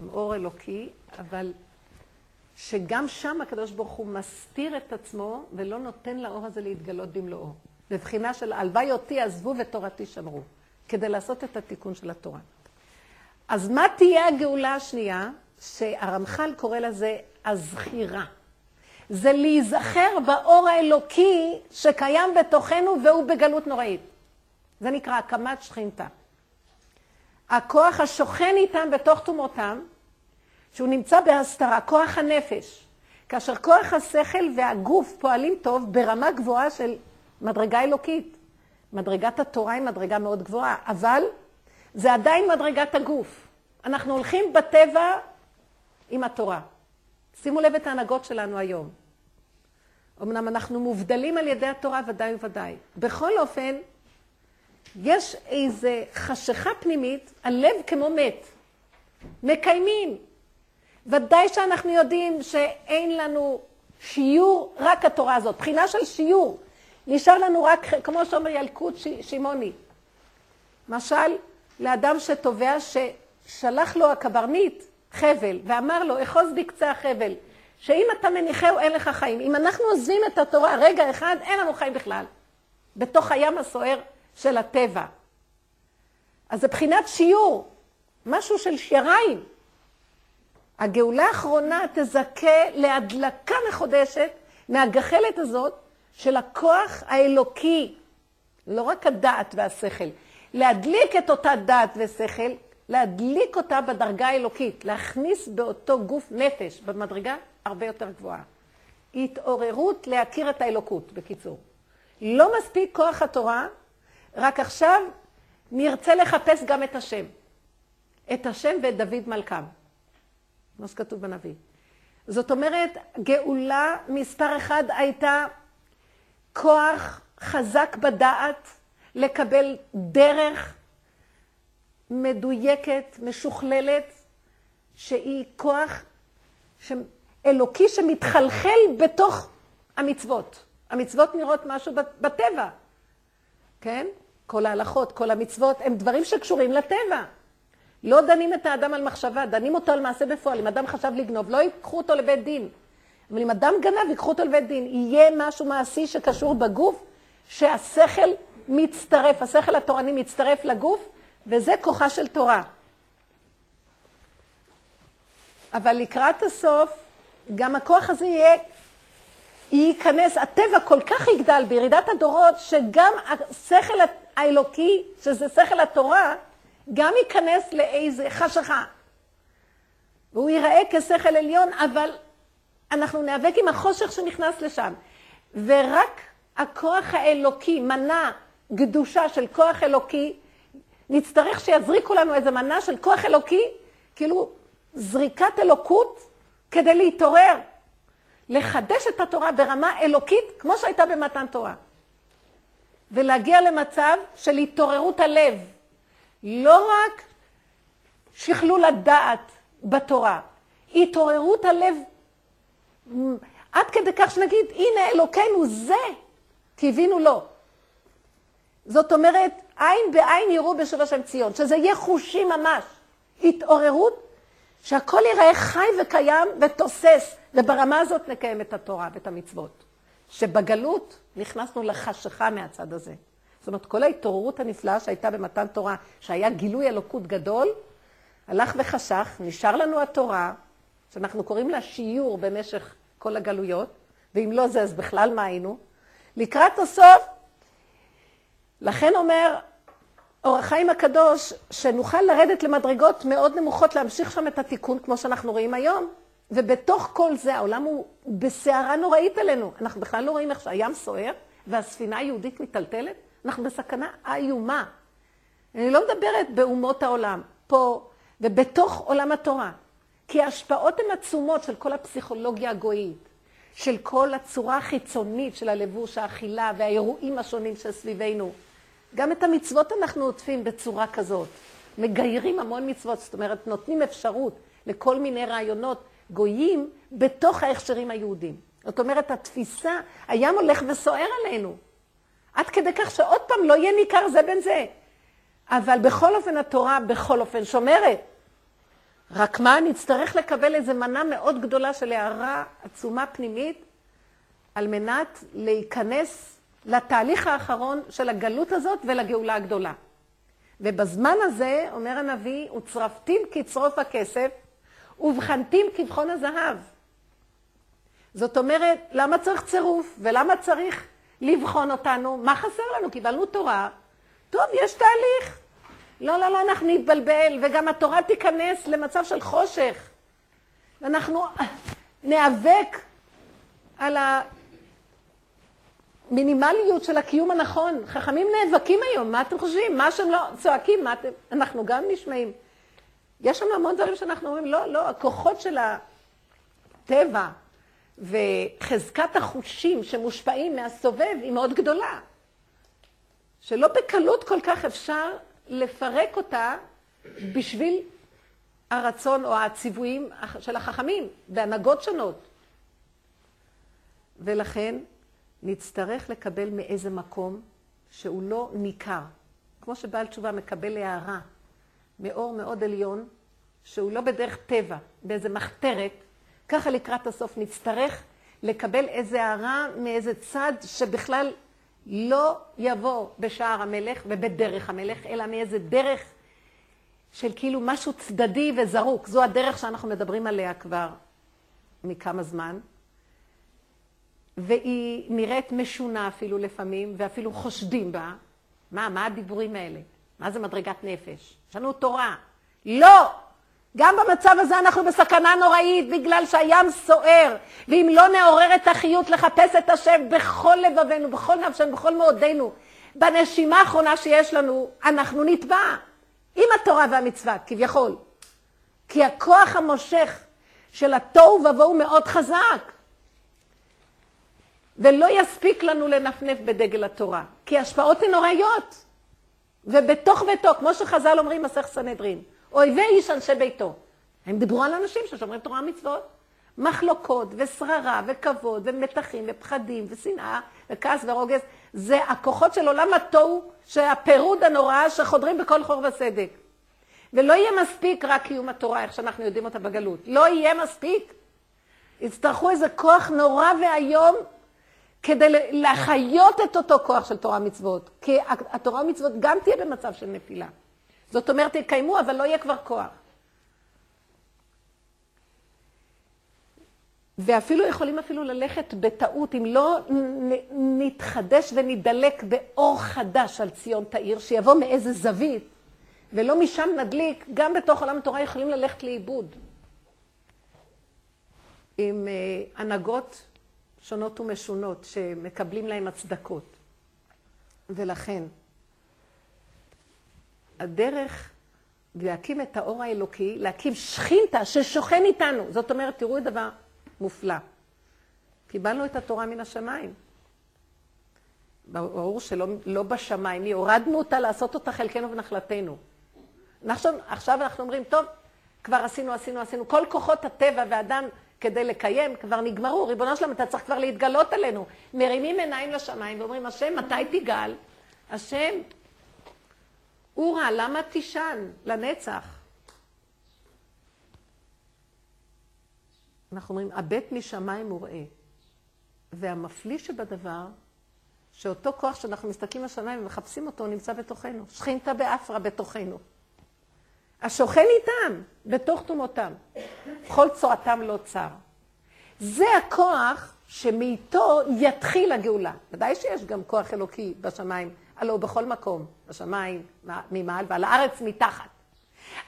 עם אור אלוקי, אבל שגם שם הקדוש ברוך הוא מסתיר את עצמו ולא נותן לאור הזה להתגלות במלואו. בבחינה של הלוואי אותי עזבו ותורתי שמרו, כדי לעשות את התיקון של התורה. אז מה תהיה הגאולה השנייה? שהרמח"ל קורא לזה הזכירה. זה להיזכר באור האלוקי שקיים בתוכנו והוא בגלות נוראית. זה נקרא הקמת שכינתה. הכוח השוכן איתם בתוך תומותם, שהוא נמצא בהסתרה, כוח הנפש. כאשר כוח השכל והגוף פועלים טוב ברמה גבוהה של מדרגה אלוקית. מדרגת התורה היא מדרגה מאוד גבוהה, אבל זה עדיין מדרגת הגוף. אנחנו הולכים בטבע עם התורה. שימו לב את ההנהגות שלנו היום. אמנם אנחנו מובדלים על ידי התורה, ודאי וודאי. בכל אופן, יש איזו חשיכה פנימית, הלב כמו מת. מקיימים. ודאי שאנחנו יודעים שאין לנו שיעור, רק התורה הזאת. בחינה של שיעור. נשאר לנו רק, כמו שאומר ילקוט שמעוני. משל, לאדם שתובע ששלח לו הקברניט חבל, ואמר לו, אחוז בקצה החבל, שאם אתה מניחהו אין לך חיים. אם אנחנו עוזבים את התורה רגע אחד, אין לנו חיים בכלל. בתוך הים הסוער של הטבע. אז זה בחינת שיעור, משהו של שיריים. הגאולה האחרונה תזכה להדלקה מחודשת מהגחלת הזאת של הכוח האלוקי, לא רק הדעת והשכל, להדליק את אותה דעת ושכל להדליק אותה בדרגה האלוקית, להכניס באותו גוף נפש, במדרגה הרבה יותר גבוהה. התעוררות להכיר את האלוקות, בקיצור. לא מספיק כוח התורה, רק עכשיו נרצה לחפש גם את השם. את השם ואת דוד מלכם. כמו שכתוב בנביא. זאת אומרת, גאולה מספר אחד הייתה כוח חזק בדעת לקבל דרך מדויקת, משוכללת, שהיא כוח אלוקי שמתחלחל בתוך המצוות. המצוות נראות משהו בטבע, כן? כל ההלכות, כל המצוות, הם דברים שקשורים לטבע. לא דנים את האדם על מחשבה, דנים אותו על מעשה בפועל. אם אדם חשב לגנוב, לא ייקחו אותו לבית דין. אבל אם אדם גנב, ייקחו אותו לבית דין. יהיה משהו מעשי שקשור בגוף, שהשכל מצטרף, השכל התורני מצטרף לגוף, וזה כוחה של תורה. אבל לקראת הסוף, גם הכוח הזה יהיה, ייכנס, הטבע כל כך יגדל בירידת הדורות, שגם השכל האלוקי, שזה שכל התורה, גם ייכנס לאיזה חשכה. והוא ייראה כשכל עליון, אבל אנחנו ניאבק עם החושך שנכנס לשם. ורק הכוח האלוקי, מנה גדושה של כוח אלוקי, נצטרך שיזריקו לנו איזה מנה של כוח אלוקי, כאילו זריקת אלוקות כדי להתעורר, לחדש את התורה ברמה אלוקית, כמו שהייתה במתן תורה. ולהגיע למצב של התעוררות הלב. לא רק שכלול הדעת בתורה, התעוררות הלב עד כדי כך שנגיד, הנה אלוקינו זה, קיווינו לו. זאת אומרת, עין בעין יראו בשוב השם ציון, שזה יהיה חושי ממש. התעוררות, שהכל ייראה חי וקיים ותוסס, וברמה הזאת נקיים את התורה ואת המצוות. שבגלות נכנסנו לחשיכה מהצד הזה. זאת אומרת, כל ההתעוררות הנפלאה שהייתה במתן תורה, שהיה גילוי אלוקות גדול, הלך וחשך, נשאר לנו התורה, שאנחנו קוראים לה שיעור במשך כל הגלויות, ואם לא זה, אז בכלל מה היינו? לקראת הסוף, לכן אומר אור החיים הקדוש, שנוכל לרדת למדרגות מאוד נמוכות, להמשיך שם את התיקון, כמו שאנחנו רואים היום. ובתוך כל זה, העולם הוא בסערה נוראית עלינו. אנחנו בכלל לא רואים איך שהים סוער והספינה היהודית מיטלטלת. אנחנו בסכנה איומה. אני לא מדברת באומות העולם, פה ובתוך עולם התורה. כי ההשפעות הן עצומות של כל הפסיכולוגיה הגויית, של כל הצורה החיצונית של הלבוש, האכילה והאירועים השונים שסביבנו. גם את המצוות אנחנו עוטפים בצורה כזאת. מגיירים המון מצוות, זאת אומרת, נותנים אפשרות לכל מיני רעיונות גויים בתוך ההכשרים היהודים. זאת אומרת, התפיסה, הים הולך וסוער עלינו. עד כדי כך שעוד פעם לא יהיה ניכר זה בין זה. אבל בכל אופן התורה בכל אופן שומרת. רק מה, נצטרך לקבל איזו מנה מאוד גדולה של הערה עצומה פנימית, על מנת להיכנס לתהליך האחרון של הגלות הזאת ולגאולה הגדולה. ובזמן הזה, אומר הנביא, וצרפתים כצרוף הכסף, ובחנתים כבחון הזהב. זאת אומרת, למה צריך צירוף? ולמה צריך לבחון אותנו? מה חסר לנו? קיבלנו תורה. טוב, יש תהליך. לא, לא, לא, אנחנו נתבלבל, וגם התורה תיכנס למצב של חושך. ואנחנו ניאבק על המינימליות של הקיום הנכון. חכמים נאבקים היום, מה אתם חושבים? מה שהם לא צועקים, מה אתם... אנחנו גם נשמעים. יש שם המון דברים שאנחנו אומרים, לא, לא, הכוחות של הטבע וחזקת החושים שמושפעים מהסובב היא מאוד גדולה. שלא בקלות כל כך אפשר לפרק אותה בשביל הרצון או הציוויים של החכמים בהנהגות שונות. ולכן נצטרך לקבל מאיזה מקום שהוא לא ניכר. כמו שבעל תשובה מקבל הערה מאור מאוד עליון, שהוא לא בדרך טבע, באיזה מחתרת, ככה לקראת הסוף נצטרך לקבל איזה הערה מאיזה צד שבכלל לא יבוא בשער המלך ובדרך המלך, אלא מאיזה דרך של כאילו משהו צדדי וזרוק. זו הדרך שאנחנו מדברים עליה כבר מכמה זמן. והיא נראית משונה אפילו לפעמים, ואפילו חושדים בה. מה, מה הדיבורים האלה? מה זה מדרגת נפש? יש לנו תורה. לא! גם במצב הזה אנחנו בסכנה נוראית, בגלל שהים סוער, ואם לא נעורר את החיות לחפש את השם בכל לבבינו, בכל נפשנו, בכל מאודנו, בנשימה האחרונה שיש לנו, אנחנו נטבע עם התורה והמצווה, כביכול. כי הכוח המושך של התוהו ובוהו מאוד חזק. ולא יספיק לנו לנפנף בדגל התורה, כי ההשפעות הן נוראיות. ובתוך ביתו, כמו שחז"ל אומרים, מסך סנהדרין, אויבי איש אנשי ביתו. הם דיברו על אנשים ששומרים תורה ומצוות. מחלוקות ושררה וכבוד ומתחים ופחדים ושנאה וכעס ורוגז, זה הכוחות של עולם התוהו, שהפירוד הנורא שחודרים בכל חור וסדק. ולא יהיה מספיק רק קיום התורה, איך שאנחנו יודעים אותה בגלות. לא יהיה מספיק. יצטרכו איזה כוח נורא ואיום כדי להחיות את אותו כוח של תורה מצוות. כי התורה מצוות גם תהיה במצב של נפילה. זאת אומרת, יקיימו, אבל לא יהיה כבר כוח. ואפילו יכולים אפילו ללכת בטעות, אם לא נתחדש ונדלק באור חדש על ציון תאיר, שיבוא מאיזה זווית, ולא משם נדליק, גם בתוך עולם התורה יכולים ללכת לאיבוד. עם uh, הנהגות שונות ומשונות שמקבלים להם הצדקות. ולכן, הדרך להקים את האור האלוקי, להקים שכינתה ששוכן איתנו. זאת אומרת, תראו דבר מופלא. קיבלנו את התורה מן השמיים. ברור שלא לא בשמיים, הורדנו אותה לעשות אותה חלקנו ונחלתנו. עכשיו, עכשיו אנחנו אומרים, טוב, כבר עשינו, עשינו, עשינו. כל כוחות הטבע והאדם כדי לקיים כבר נגמרו. ריבונו שלום, אתה צריך כבר להתגלות עלינו. מרימים עיניים לשמיים ואומרים, השם, מתי תיגל? השם, אורה, למה תישן לנצח? אנחנו אומרים, הבט משמיים וראה. והמפליא שבדבר, שאותו כוח שאנחנו מסתכלים לשמיים ומחפשים אותו, נמצא בתוכנו. שכינתה באפרה בתוכנו. השוכן איתם, בתוך תומותם. כל צורתם לא צר. זה הכוח שמאיתו יתחיל הגאולה. ודאי שיש גם כוח אלוקי בשמיים, הלוא בכל מקום, בשמיים, ממעל ועל הארץ מתחת.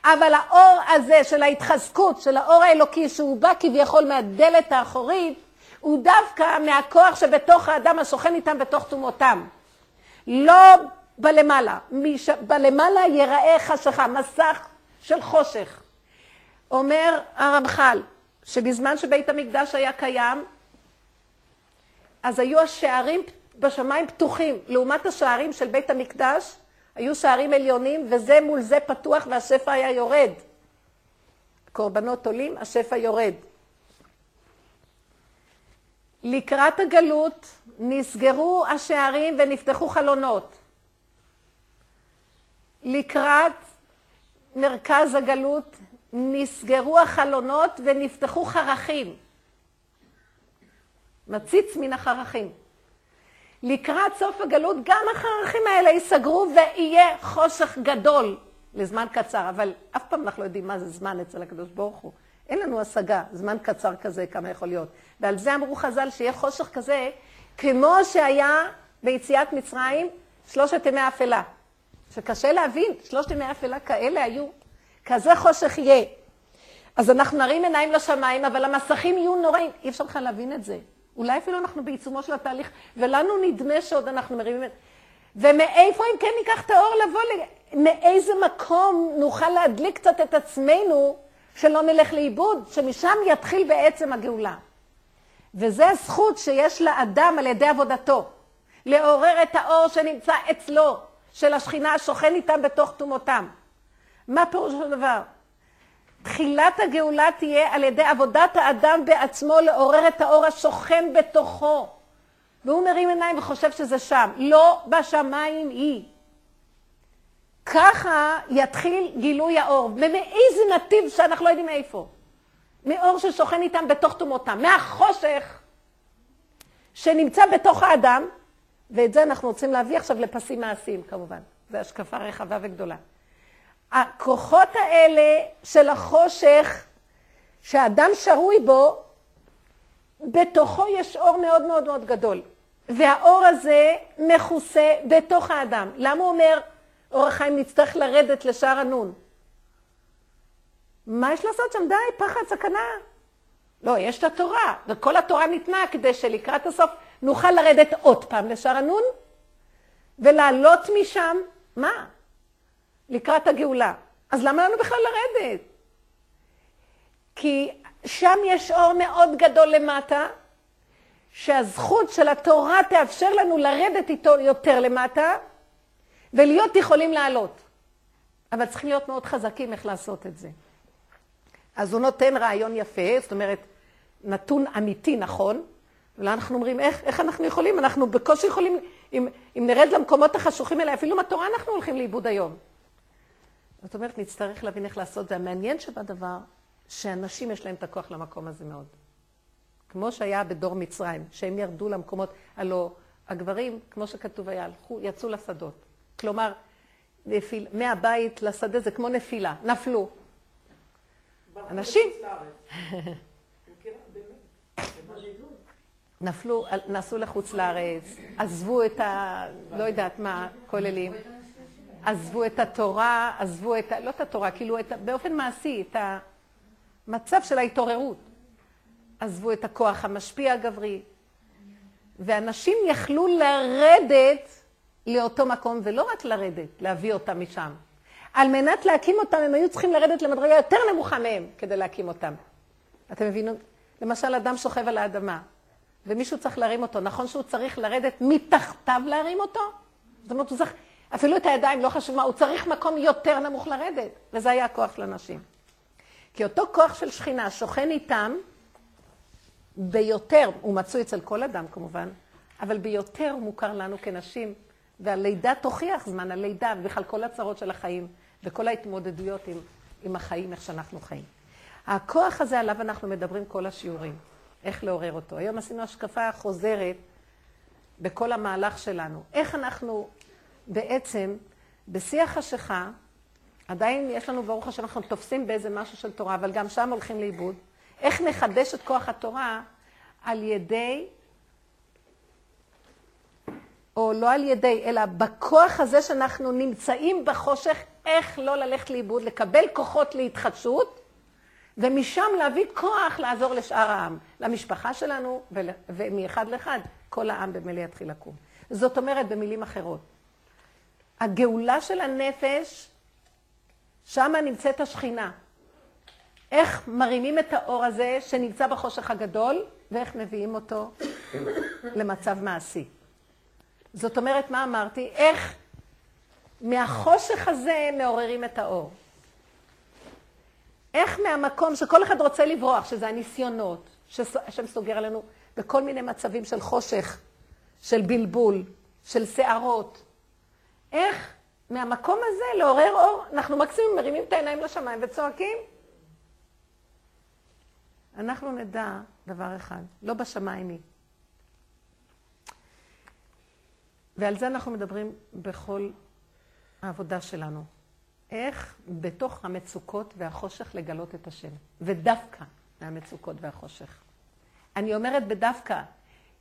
אבל האור הזה של ההתחזקות, של האור האלוקי, שהוא בא כביכול מהדלת האחורית, הוא דווקא מהכוח שבתוך האדם השוכן איתם בתוך תומותם. לא בלמעלה. מש... בלמעלה ייראה חשיכה, מסך של חושך. אומר הרמח"ל, שבזמן שבית המקדש היה קיים, אז היו השערים בשמיים פתוחים. לעומת השערים של בית המקדש, היו שערים עליונים, וזה מול זה פתוח והשפע היה יורד. קורבנות עולים, השפע יורד. לקראת הגלות נסגרו השערים ונפתחו חלונות. לקראת מרכז הגלות נסגרו החלונות ונפתחו חרכים. מציץ מן החרכים. לקראת סוף הגלות גם החרכים האלה ייסגרו ויהיה חושך גדול לזמן קצר, אבל אף פעם אנחנו לא יודעים מה זה זמן אצל הקדוש ברוך הוא. אין לנו השגה, זמן קצר כזה, כמה יכול להיות. ועל זה אמרו חז"ל שיהיה חושך כזה, כמו שהיה ביציאת מצרים שלושת ימי אפלה. שקשה להבין, שלושת ימי אפלה כאלה היו, כזה חושך יהיה. אז אנחנו נרים עיניים לשמיים, אבל המסכים יהיו נוראים. אי אפשר בכלל להבין את זה. אולי אפילו אנחנו בעיצומו של התהליך, ולנו נדמה שעוד אנחנו מרימים... ומאיפה אם כן ניקח את האור לבוא, מאיזה מקום נוכל להדליק קצת את עצמנו, שלא נלך לאיבוד, שמשם יתחיל בעצם הגאולה. וזה הזכות שיש לאדם על ידי עבודתו, לעורר את האור שנמצא אצלו, של השכינה השוכן איתם בתוך תומותם. מה פירוש הדבר? תחילת הגאולה תהיה על ידי עבודת האדם בעצמו לעורר את האור השוכן בתוכו. והוא מרים עיניים וחושב שזה שם. לא בשמיים היא. ככה יתחיל גילוי האור. ומאיזה נתיב שאנחנו לא יודעים איפה. מאור ששוכן איתם בתוך תומותם. מהחושך שנמצא בתוך האדם, ואת זה אנחנו רוצים להביא עכשיו לפסים מעשיים כמובן. זו השקפה רחבה וגדולה. הכוחות האלה של החושך, שהאדם שרוי בו, בתוכו יש אור מאוד מאוד מאוד גדול. והאור הזה מכוסה בתוך האדם. למה הוא אומר, אור החיים נצטרך לרדת לשער הנון? מה יש לעשות שם? די, פחד, סכנה. לא, יש את התורה, וכל התורה ניתנה כדי שלקראת הסוף נוכל לרדת עוד פעם לשער הנון, ולעלות משם, מה? לקראת הגאולה. אז למה לנו בכלל לרדת? כי שם יש אור מאוד גדול למטה, שהזכות של התורה תאפשר לנו לרדת איתו יותר למטה, ולהיות יכולים לעלות. אבל צריכים להיות מאוד חזקים איך לעשות את זה. אז הוא נותן רעיון יפה, זאת אומרת, נתון אמיתי נכון, ואנחנו אומרים, איך, איך אנחנו יכולים? אנחנו בקושי יכולים, אם, אם נרד למקומות החשוכים האלה, אפילו עם התורה אנחנו הולכים לאיבוד היום. זאת אומרת, נצטרך להבין איך לעשות. זה המעניין שבדבר, שאנשים יש להם את הכוח למקום הזה מאוד. כמו שהיה בדור מצרים, שהם ירדו למקומות, הלא הגברים, כמו שכתוב היה, הלכו, יצאו לשדות. כלומר, נפיל, מהבית לשדה זה כמו נפילה, נפלו. אנשים נפלו, נסעו לחוץ לארץ, עזבו את ה... לא יודעת מה, כוללים. עזבו את התורה, עזבו את ה... לא את התורה, כאילו את. באופן מעשי, את המצב של ההתעוררות. עזבו את הכוח המשפיע הגברי. ואנשים יכלו לרדת לאותו מקום, ולא רק לרדת, להביא אותם משם. על מנת להקים אותם, הם היו צריכים לרדת למדרגה יותר נמוכה מהם כדי להקים אותם. אתם מבינים? למשל, אדם שוכב על האדמה, ומישהו צריך להרים אותו. נכון שהוא צריך לרדת מתחתיו להרים אותו? זאת אומרת, הוא צריך, אפילו את הידיים, לא חשוב מה, הוא צריך מקום יותר נמוך לרדת. וזה היה הכוח של אנשים. כי אותו כוח של שכינה שוכן איתם ביותר, הוא מצוי אצל כל אדם כמובן, אבל ביותר הוא מוכר לנו כנשים, והלידה תוכיח זמן הלידה, ובכלל כל הצרות של החיים, וכל ההתמודדויות עם, עם החיים, איך שאנחנו חיים. הכוח הזה עליו אנחנו מדברים כל השיעורים, איך לעורר אותו. היום עשינו השקפה חוזרת בכל המהלך שלנו. איך אנחנו בעצם, בשיא החשיכה, עדיין יש לנו, ברוך השם, אנחנו תופסים באיזה משהו של תורה, אבל גם שם הולכים לאיבוד. איך נחדש את כוח התורה על ידי, או לא על ידי, אלא בכוח הזה שאנחנו נמצאים בחושך, איך לא ללכת לאיבוד, לקבל כוחות להתחדשות, ומשם להביא כוח לעזור לשאר העם, למשפחה שלנו, ומאחד לאחד, כל העם במילא יתחיל לקום. זאת אומרת, במילים אחרות, הגאולה של הנפש, שמה נמצאת השכינה. איך מרימים את האור הזה שנמצא בחושך הגדול, ואיך מביאים אותו למצב מעשי. זאת אומרת, מה אמרתי? איך מהחושך הזה מעוררים את האור. איך מהמקום שכל אחד רוצה לברוח, שזה הניסיונות, שהשם סוגר עלינו בכל מיני מצבים של חושך, של בלבול, של שערות. איך מהמקום הזה לעורר אור, אנחנו מקסימום מרימים את העיניים לשמיים וצועקים. אנחנו נדע דבר אחד, לא בשמיים היא. ועל זה אנחנו מדברים בכל העבודה שלנו. איך בתוך המצוקות והחושך לגלות את השם, ודווקא מהמצוקות והחושך. אני אומרת בדווקא,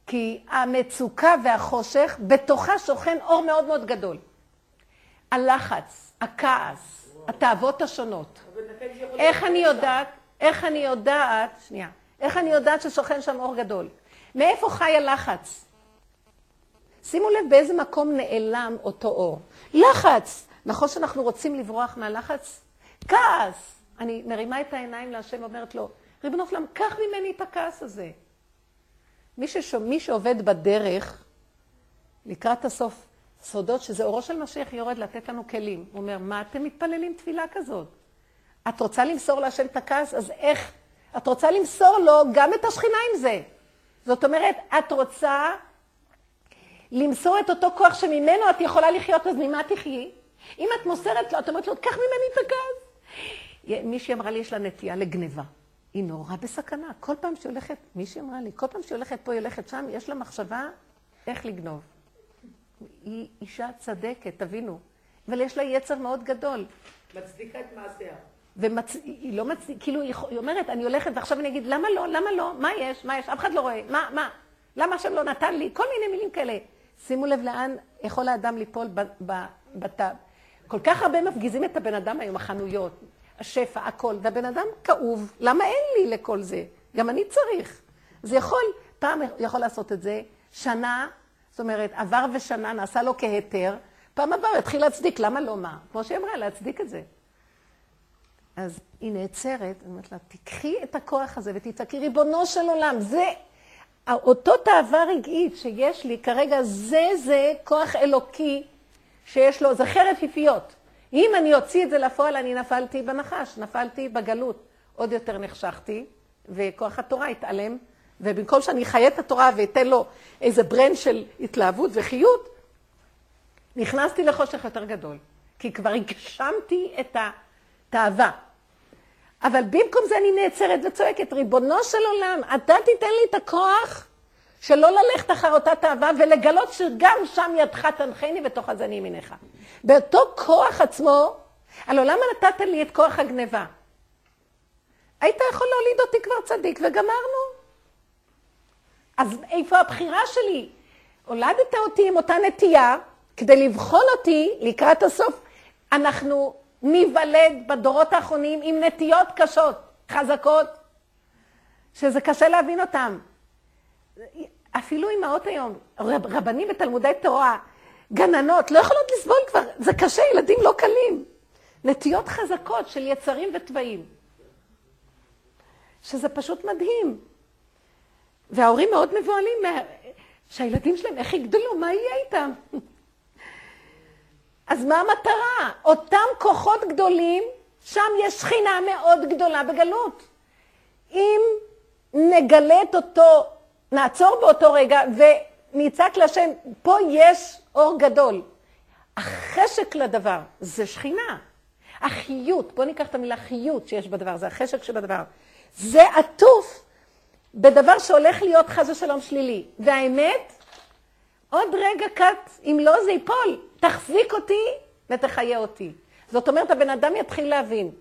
כי המצוקה והחושך, בתוכה שוכן אור מאוד מאוד גדול. הלחץ, הכעס, התאוות השונות. איך אני יודעת, איך אני יודעת, שנייה, איך אני יודעת ששוכן שם אור גדול? מאיפה חי הלחץ? שימו לב באיזה מקום נעלם אותו אור. לחץ! נכון שאנחנו רוצים לברוח מהלחץ? כעס! אני מרימה את העיניים להשם ואומרת לו, ריבונו שלם, קח ממני את הכעס הזה. מי, ששו, מי שעובד בדרך, לקראת הסוף, סודות שזה אורו של משיח יורד לתת לנו כלים. הוא אומר, מה אתם מתפללים תפילה כזאת? את רוצה למסור להשם את הכעס? אז איך? את רוצה למסור לו גם את השכינה עם זה. זאת אומרת, את רוצה למסור את אותו כוח שממנו את יכולה לחיות, אז ממה תחיי? אם את מוסרת לו, את אומרת לו, קח ממני את הכעס. מישהי אמרה לי, יש לה נטייה לגניבה. היא נורא בסכנה. כל פעם שהיא הולכת, מישהי אמרה לי, כל פעם שהיא הולכת פה, היא הולכת שם, יש לה מחשבה איך לגנוב. היא אישה צדקת, תבינו. אבל יש לה יצר מאוד גדול. מצדיקה את מעשיה. ומצ... היא לא מצדיקה, כאילו היא אומרת, אני הולכת ועכשיו אני אגיד, למה לא, למה לא, מה יש, מה יש, אף אחד לא רואה, מה, מה, למה השם לא נתן לי, כל מיני מילים כאלה. שימו לב לאן יכול האדם ליפול בת... כל כך הרבה מפגיזים את הבן אדם היום, החנויות, השפע, הכל, והבן אדם כאוב, למה אין לי לכל זה? גם אני צריך. זה יכול, פעם יכול לעשות את זה, שנה, זאת אומרת, עבר ושנה, נעשה לו כהיתר, פעם הבאה הוא יתחיל להצדיק, למה לא מה? כמו שהיא אמרה, להצדיק את זה. אז היא נעצרת, אני אומרת לה, תקחי את הכוח הזה ותצעקי, ריבונו של עולם, זה אותו תאווה רגעית שיש לי כרגע, זה זה כוח אלוקי שיש לו, זה חרב פיפיות. אם אני אוציא את זה לפועל, אני נפלתי בנחש, נפלתי בגלות. עוד יותר נחשכתי, וכוח התורה התעלם, ובמקום שאני אחיה את התורה ואתן לו איזה ברן של התלהבות וחיות, נכנסתי לחושך יותר גדול. כי כבר הגשמתי את התאווה. אבל במקום זה אני נעצרת וצועקת, ריבונו של עולם, אתה תיתן לי את הכוח שלא ללכת אחר אותה תאווה ולגלות שגם שם ידך תנחני ותוך אז אני ימינך. באותו כוח עצמו, הלוא למה נתת לי את כוח הגניבה? היית יכול להוליד אותי כבר צדיק וגמרנו. אז איפה הבחירה שלי? הולדת אותי עם אותה נטייה כדי לבחון אותי לקראת הסוף. אנחנו ניוולד בדורות האחרונים עם נטיות קשות, חזקות, שזה קשה להבין אותן. אפילו אימהות היום, רב, רבנים בתלמודי תורה, גננות, לא יכולות לסבול כבר, זה קשה, ילדים לא קלים. נטיות חזקות של יצרים וטבעים. שזה פשוט מדהים. וההורים מאוד מבוהלים מה... שהילדים שלהם, איך יגדלו, מה יהיה איתם? אז מה המטרה? אותם כוחות גדולים, שם יש שכינה מאוד גדולה בגלות. אם נגלה את אותו, נעצור באותו רגע ונצעק להשם, פה יש אור גדול. החשק לדבר זה שכינה. החיות, בואו ניקח את המילה חיות שיש בדבר, זה החשק שבדבר. זה עטוף בדבר שהולך להיות חס ושלום שלילי. והאמת, עוד רגע קט, אם לא זה ייפול, תחזיק אותי ותחיה אותי. זאת אומרת, הבן אדם יתחיל להבין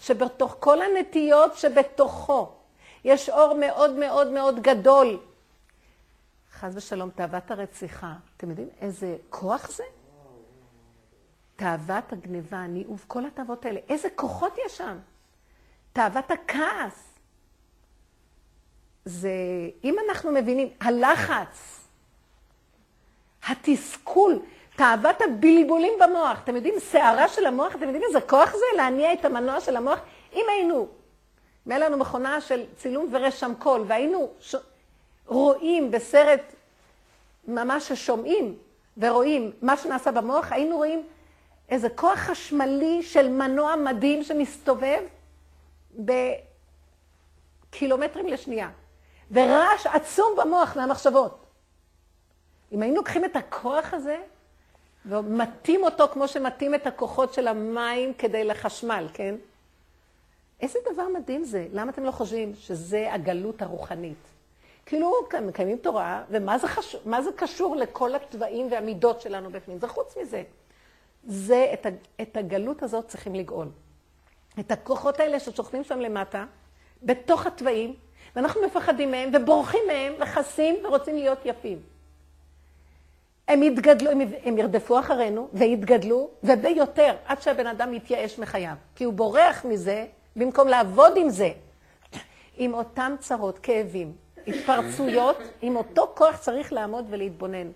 שבתוך כל הנטיות שבתוכו יש אור מאוד מאוד מאוד גדול. חס ושלום, תאוות הרציחה. אתם יודעים איזה כוח זה? תאוות הגניבה, הניאוב, כל התאוות האלה. איזה כוחות יש שם? תאוות הכעס. זה, אם אנחנו מבינים, הלחץ, התסכול, תאוות הבלבולים במוח. אתם יודעים, שערה של המוח, אתם יודעים איזה כוח זה? להניע את המנוע של המוח? אם היינו, אם היה לנו מכונה של צילום ורשם קול, והיינו ש... רואים בסרט ממש ששומעים ורואים מה שנעשה במוח, היינו רואים איזה כוח חשמלי של מנוע מדהים שמסתובב בקילומטרים לשנייה. ורעש עצום במוח מהמחשבות. אם היינו לוקחים את הכוח הזה ומטים אותו כמו שמטים את הכוחות של המים כדי לחשמל, כן? איזה דבר מדהים זה. למה אתם לא חושבים שזה הגלות הרוחנית? כאילו, מקיימים תורה, ומה זה, חשוב, זה קשור לכל התוואים והמידות שלנו בפנים? זה חוץ מזה. זה, את, את הגלות הזאת צריכים לגאול. את הכוחות האלה ששוכנים שם למטה, בתוך התוואים, ואנחנו מפחדים מהם ובורחים מהם וחסים ורוצים להיות יפים. הם יתגדלו, הם, ירדפו אחרינו ויתגדלו, וביותר, עד שהבן אדם יתייאש מחייו. כי הוא בורח מזה במקום לעבוד עם זה, עם אותם צרות, כאבים, התפרצויות, עם אותו כוח צריך לעמוד ולהתבונן.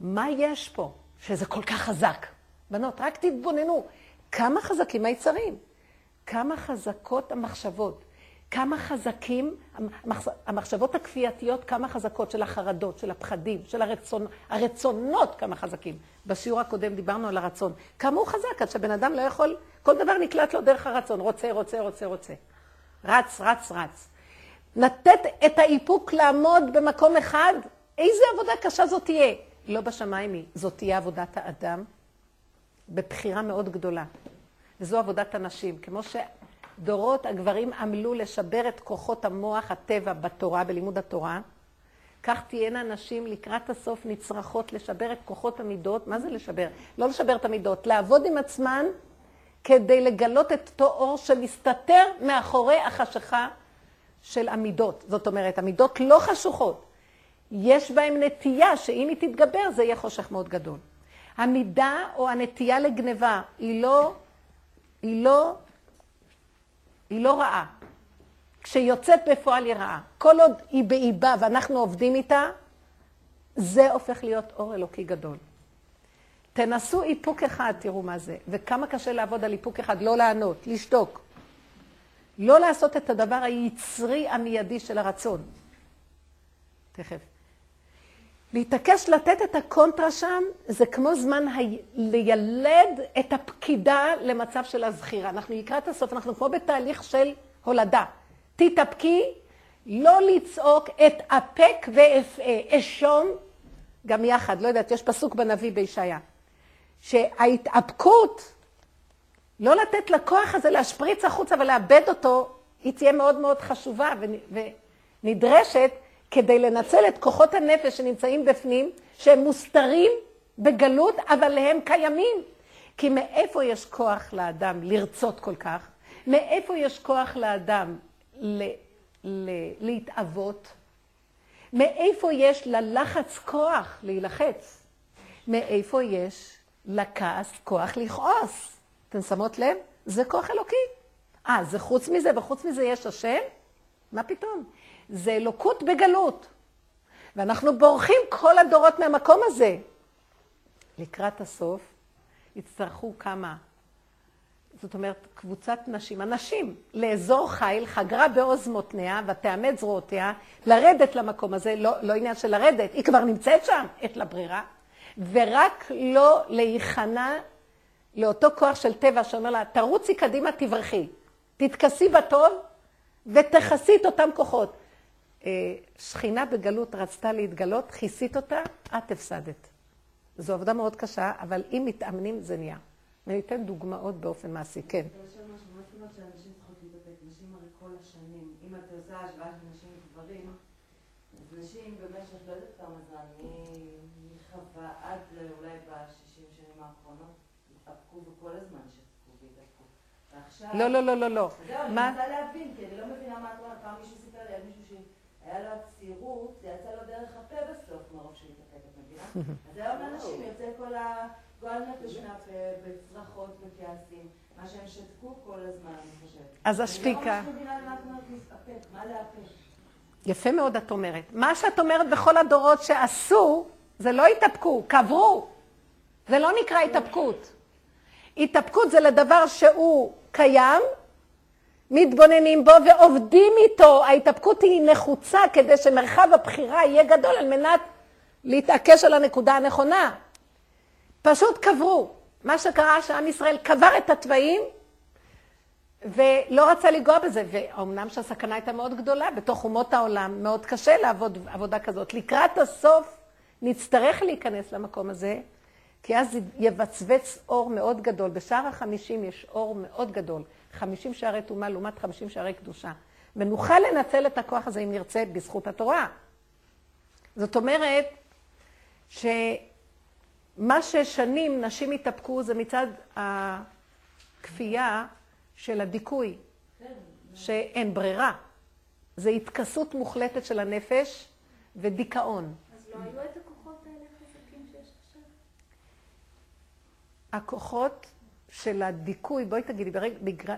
מה יש פה שזה כל כך חזק? בנות, רק תתבוננו. כמה חזקים היצרים, כמה חזקות המחשבות. כמה חזקים, המחשבות הכפייתיות, כמה חזקות של החרדות, של הפחדים, של הרצון, הרצונות, כמה חזקים. בשיעור הקודם דיברנו על הרצון. כמה הוא חזק, עד שבן אדם לא יכול, כל דבר נקלט לו דרך הרצון. רוצה, רוצה, רוצה, רוצה. רץ, רץ, רץ. לתת את האיפוק לעמוד במקום אחד, איזה עבודה קשה זאת תהיה. לא בשמיים היא, זאת תהיה עבודת האדם בבחירה מאוד גדולה. וזו עבודת הנשים. כמו ש... דורות הגברים עמלו לשבר את כוחות המוח, הטבע, בתורה, בלימוד התורה. כך תהיינה נשים לקראת הסוף נצרכות לשבר את כוחות המידות. מה זה לשבר? לא לשבר את המידות, לעבוד עם עצמן כדי לגלות את אותו אור שמסתתר מאחורי החשיכה של המידות. זאת אומרת, המידות לא חשוכות. יש בהן נטייה שאם היא תתגבר זה יהיה חושך מאוד גדול. המידה או הנטייה לגניבה היא לא, היא לא היא לא רעה. כשיוצאת בפועל היא רעה. כל עוד היא באיבה ואנחנו עובדים איתה, זה הופך להיות אור אלוקי גדול. תנסו איפוק אחד, תראו מה זה. וכמה קשה לעבוד על איפוק אחד, לא לענות, לשתוק. לא לעשות את הדבר היצרי המיידי של הרצון. תכף. להתעקש לתת את הקונטרה שם, זה כמו זמן ה... לילד את הפקידה למצב של הזכירה. אנחנו לקראת הסוף, אנחנו כמו בתהליך של הולדה. תתאפקי, לא לצעוק, אתאפק ואשום, גם יחד, לא יודעת, יש פסוק בנביא בישעיה, שההתאפקות, לא לתת לכוח הזה להשפריץ החוצה ולאבד אותו, היא תהיה מאוד מאוד חשובה ונדרשת כדי לנצל את כוחות הנפש שנמצאים בפנים, שהם מוסתרים בגלות, אבל הם קיימים. כי מאיפה יש כוח לאדם לרצות כל כך? מאיפה יש כוח לאדם ל- ל- להתאבות? מאיפה יש ללחץ כוח להילחץ? מאיפה יש לכעס כוח לכעוס? אתן שמות לב? זה כוח אלוקי. אה, זה חוץ מזה, וחוץ מזה יש השם? מה פתאום? זה אלוקות בגלות. ואנחנו בורחים כל הדורות מהמקום הזה. לקראת הסוף יצטרכו כמה, זאת אומרת, קבוצת נשים, הנשים, לאזור חיל, חגרה בעוז מותניה ותאמץ זרועותיה, לרדת למקום הזה, לא, לא עניין של לרדת, היא כבר נמצאת שם, את לברירה, ורק לא להיכנע לאותו כוח של טבע שאומר לה, תרוצי קדימה, תברכי, תתכסי בטוב ותכסי את אותם כוחות. אה, שכינה בגלות רצתה להתגלות, כיסית אותה, את הפסדת. זו עבודה מאוד קשה, אבל אם מתאמנים זה נהיה. אני אתן דוגמאות באופן מעשי, כן. שם משהו, מה זאת אומרת שאנשים צריכות להתאפק? נשים הרי כל השנים, אם את עושה השוואה של נשים וגברים, אז נשים במשך לא יודעת כמה זמן, מחווה עד אולי בשישים שנים האחרונות, התאפקו וכל הזמן שתקו והתאפקו. ועכשיו... לא, לא, לא, לא, לא. זהו, אני? מנסה להבין, כי אני לא מבינה מה את אומרת. פעם מישהו סיפר לי על מישהו שהיה לו הצעירות, זה יצא לו דרך הפה בסוף, מרוב שהוא התאפק, את מבינה? אז היום לאנשים יוצא כל הגועל נפש מהפה, בצרחות וכעסים, מה שהם שתקו כל הזמן, אני חושבת. אז אני השתיקה. לא ממש מבינה למה את אומרת להתאפק, מה לאפק? יפה מאוד את אומרת. מה שאת אומרת בכל הדורות שעשו, זה לא התאפקו, קברו. זה לא נקרא התאפקות. התאפקות זה לדבר שהוא קיים, מתבוננים בו ועובדים איתו. ההתאפקות היא נחוצה כדי שמרחב הבחירה יהיה גדול על מנת להתעקש על הנקודה הנכונה. פשוט קברו. מה שקרה שעם ישראל קבר את התוואים ולא רצה לנגוע בזה, ואומנם שהסכנה הייתה מאוד גדולה, בתוך אומות העולם מאוד קשה לעבוד עבודה כזאת. לקראת הסוף נצטרך להיכנס למקום הזה, כי אז יבצבץ אור מאוד גדול. בשער החמישים יש אור מאוד גדול, חמישים שערי טומאה לעומת חמישים שערי קדושה. ונוכל לנצל את הכוח הזה אם נרצה בזכות התורה. זאת אומרת שמה ששנים נשים התאפקו זה מצד הכפייה של הדיכוי, שאין ברירה. זה התכסות מוחלטת של הנפש ודיכאון. אז לא היו את הכוחות האלה חזקים שיש עכשיו? הכוחות של הדיכוי, בואי תגידי,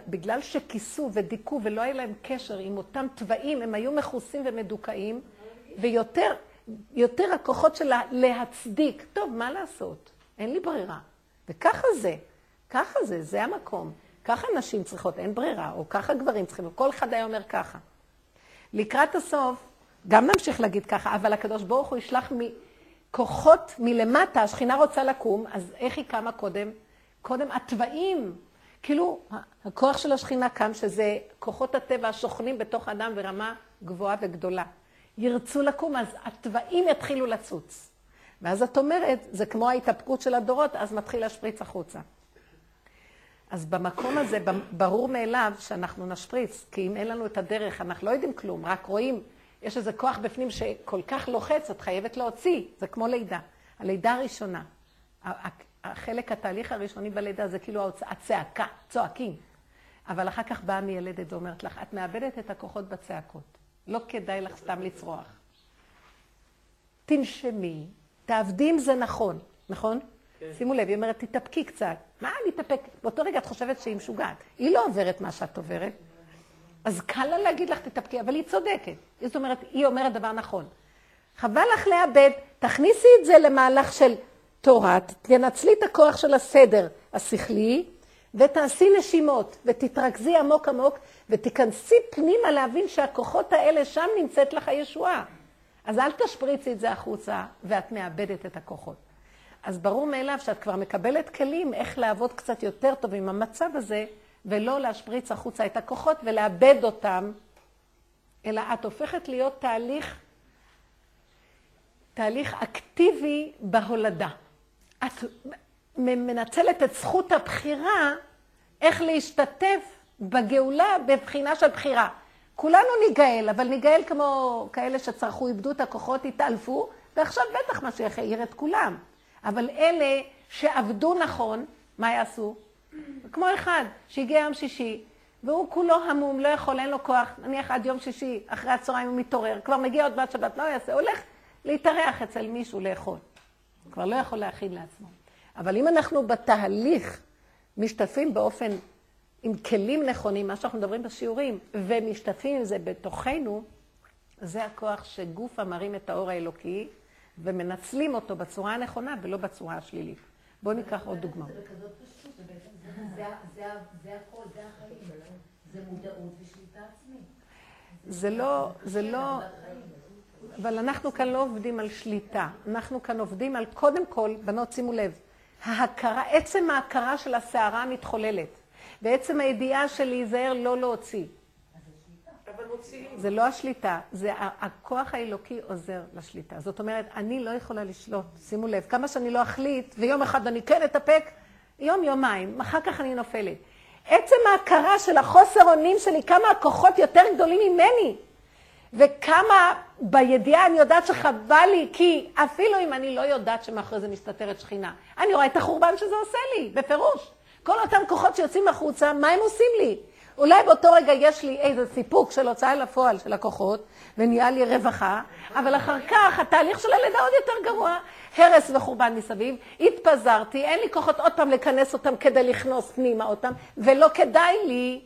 בגלל, שכיסו ודיכאו ולא היה להם קשר עם אותם תוואים, הם היו מכוסים ומדוכאים, ויותר יותר הכוחות של להצדיק. טוב, מה לעשות? אין לי ברירה. וככה זה, ככה זה, זה המקום. ככה נשים צריכות, אין ברירה, או ככה גברים צריכים, כל אחד היה אומר ככה. לקראת הסוף, גם נמשיך להגיד ככה, אבל הקדוש ברוך הוא ישלח כוחות מלמטה, השכינה רוצה לקום, אז איך היא קמה קודם? קודם התוואים, כאילו הכוח של השכינה קם, שזה כוחות הטבע השוכנים בתוך אדם ברמה גבוהה וגדולה. ירצו לקום, אז התוואים יתחילו לצוץ. ואז את אומרת, זה כמו ההתאפקות של הדורות, אז מתחיל להשפריץ החוצה. אז במקום הזה, ברור מאליו שאנחנו נשפריץ, כי אם אין לנו את הדרך, אנחנו לא יודעים כלום, רק רואים, יש איזה כוח בפנים שכל כך לוחץ, את חייבת להוציא, זה כמו לידה. הלידה הראשונה, החלק, התהליך הראשוני בלידה זה כאילו הצעקה, צועקים. אבל אחר כך באה מיילדת ואומרת לך, את מאבדת את הכוחות בצעקות. לא כדאי לך סתם לצרוח. תנשמי, תעבדי אם זה נכון, נכון? כן. שימו לב, היא אומרת, תתאפקי קצת. מה להתאפק? באותו רגע את חושבת שהיא משוגעת. היא לא עוברת מה שאת עוברת. אז קל לה להגיד לך, תתאפקי, אבל היא צודקת. זאת אומרת, היא אומרת דבר נכון. חבל לך לאבד, תכניסי את זה למהלך של תורה, תנצלי את הכוח של הסדר השכלי, ותעשי נשימות, ותתרכזי עמוק עמוק, ותיכנסי פנימה להבין שהכוחות האלה, שם נמצאת לך הישועה. אז אל תשפריצי את זה החוצה, ואת מאבדת את הכוחות. אז ברור מאליו שאת כבר מקבלת כלים איך לעבוד קצת יותר טוב עם המצב הזה, ולא להשפריץ החוצה את הכוחות ולאבד אותם, אלא את הופכת להיות תהליך, תהליך אקטיבי בהולדה. את מנצלת את זכות הבחירה איך להשתתף בגאולה בבחינה של בחירה. כולנו ניגאל, אבל ניגאל כמו כאלה שצרכו, איבדו את הכוחות, התעלפו, ועכשיו בטח משיח יאיר את כולם. אבל אלה שעבדו נכון, מה יעשו? כמו אחד שהגיע יום שישי, והוא כולו המום, לא יכול, אין לו כוח, נניח עד יום שישי, אחרי הצהריים הוא מתעורר, כבר מגיע עוד מעט שבת, מה הוא יעשה? הוא הולך להתארח אצל מישהו לאכול. הוא כבר לא יכול להכין לעצמו. אבל אם אנחנו בתהליך משתתפים באופן, עם כלים נכונים, מה שאנחנו מדברים בשיעורים, ומשתתפים עם זה בתוכנו, זה הכוח שגוף המרים את האור האלוקי, ומנצלים אותו בצורה הנכונה ולא בצורה השלילית. בואו ניקח עוד דוגמא. זה בכזאת פשוט, זה הכל, זה החיים. זה מודעות ושליטה עצמית. זה לא, זה לא, אבל אנחנו כאן לא עובדים על שליטה. אנחנו כאן עובדים על, קודם כל, בנות שימו לב, ההכרה, עצם ההכרה של הסערה המתחוללת, ועצם הידיעה של להיזהר לא להוציא. זה לא השליטה, זה הכוח האלוקי עוזר לשליטה. זאת אומרת, אני לא יכולה לשלוט, שימו לב, כמה שאני לא אחליט, ויום אחד אני כן אתאפק, יום, יומיים, אחר כך אני נופלת. עצם ההכרה של החוסר אונים שלי, כמה הכוחות יותר גדולים ממני, וכמה בידיעה אני יודעת שחבל לי, כי אפילו אם אני לא יודעת שמאחורי זה מסתתרת שכינה, אני רואה את החורבן שזה עושה לי, בפירוש. כל אותם כוחות שיוצאים החוצה, מה הם עושים לי? אולי באותו רגע יש לי איזה סיפוק של הוצאה לפועל של הכוחות, ונהיה לי רווחה, אבל אחר כך התהליך של הלידה עוד יותר גרוע. הרס וחורבן מסביב, התפזרתי, אין לי כוחות עוד פעם לכנס אותם כדי לכנוס פנימה אותם, ולא כדאי לי.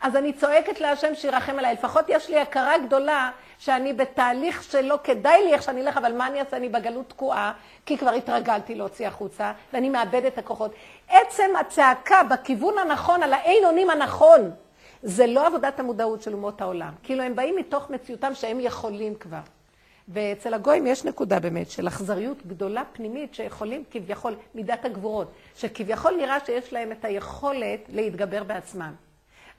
אז אני צועקת להשם שירחם עליי. לפחות יש לי הכרה גדולה שאני בתהליך שלא כדאי לי איך שאני אלך, אבל מה אני אעשה? אני בגלות תקועה, כי כבר התרגלתי להוציא החוצה, ואני מאבדת את הכוחות. עצם הצעקה בכיוון הנכון, על האין אונים הנכון, זה לא עבודת המודעות של אומות העולם. כאילו הם באים מתוך מציאותם שהם יכולים כבר. ואצל הגויים יש נקודה באמת של אכזריות גדולה פנימית שיכולים כביכול, מידת הגבורות, שכביכול נראה שיש להם את היכולת להתגבר בעצמם.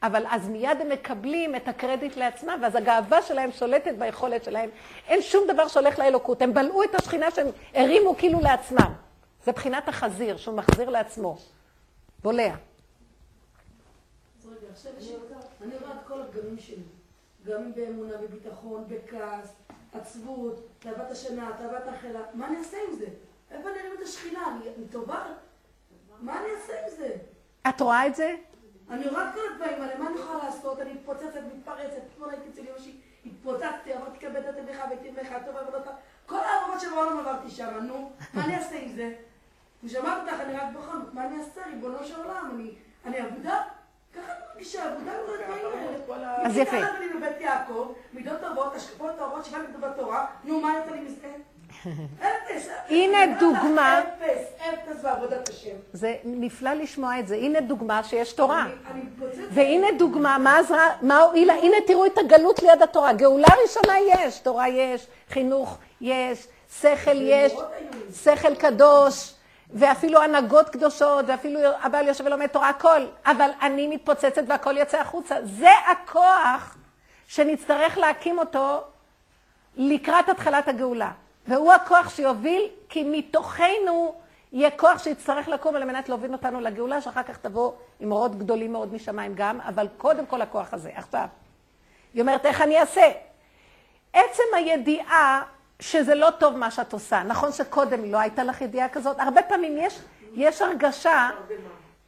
אבל אז מיד הם מקבלים את הקרדיט לעצמם, ואז הגאווה שלהם שולטת ביכולת שלהם. אין שום דבר שהולך לאלוקות. הם בלעו את השכינה שהם הרימו כאילו לעצמם. זה בחינת החזיר, שהוא מחזיר לעצמו. בולע. אני רואה את כל הפגמים שלי, גם באמונה, בביטחון, בכעס, עצבות, תאוות השינה, תאוות האכילה, מה אני אעשה עם זה? איפה אני ארים את השכינה? אני טובה? מה אני אעשה עם זה? את רואה את זה? אני רואה כל הדברים האלה, מה אני יכולה לעשות? אני מתפוצצת, מתפרצת, אתמול הייתי אצל יושי, התפוצצתי, עברתי כבד את ידיך ואת ימיך, טוב עבודות, כל העבודות שבעולם עברתי שם, נו, מה אני אעשה עם זה? אני שומעת אותך, אני רק בכל זאת, מה אני אעשה, ריבונו של עולם? אני, אני אבודה? ככה אני מרגישה, אבודה מול הדברים האלה. אז יפה. מכיתה לי בבית יעקב, מידות טובות, השקפות טובות, שגם כתוב בתורה, נו, מה יותר לי מזה? אפס. הנה דוגמה. אפס, אפס בעבודת השם. זה נפלא לשמוע את זה. הנה דוגמה שיש תורה. והנה דוגמה, מה עזרה, מה הועילה, הנה תראו את הגלות ליד התורה. גאולה ראשונה יש, תורה יש, חינוך יש, שכל יש, שכל קדוש, ואפילו הנהגות קדושות, ואפילו הבעל יושב ולומד תורה, הכל. אבל אני מתפוצצת והכל יוצא החוצה. זה הכוח שנצטרך להקים אותו לקראת התחלת הגאולה. והוא הכוח שיוביל, כי מתוכנו יהיה כוח שיצטרך לקום על מנת להוביל אותנו לגאולה, שאחר כך תבוא עם אורות גדולים מאוד משמיים גם, אבל קודם כל הכוח הזה. עכשיו, היא אומרת, איך אני אעשה? עצם הידיעה שזה לא טוב מה שאת עושה. נכון שקודם לא הייתה לך ידיעה כזאת? הרבה פעמים יש, יש הרגשה,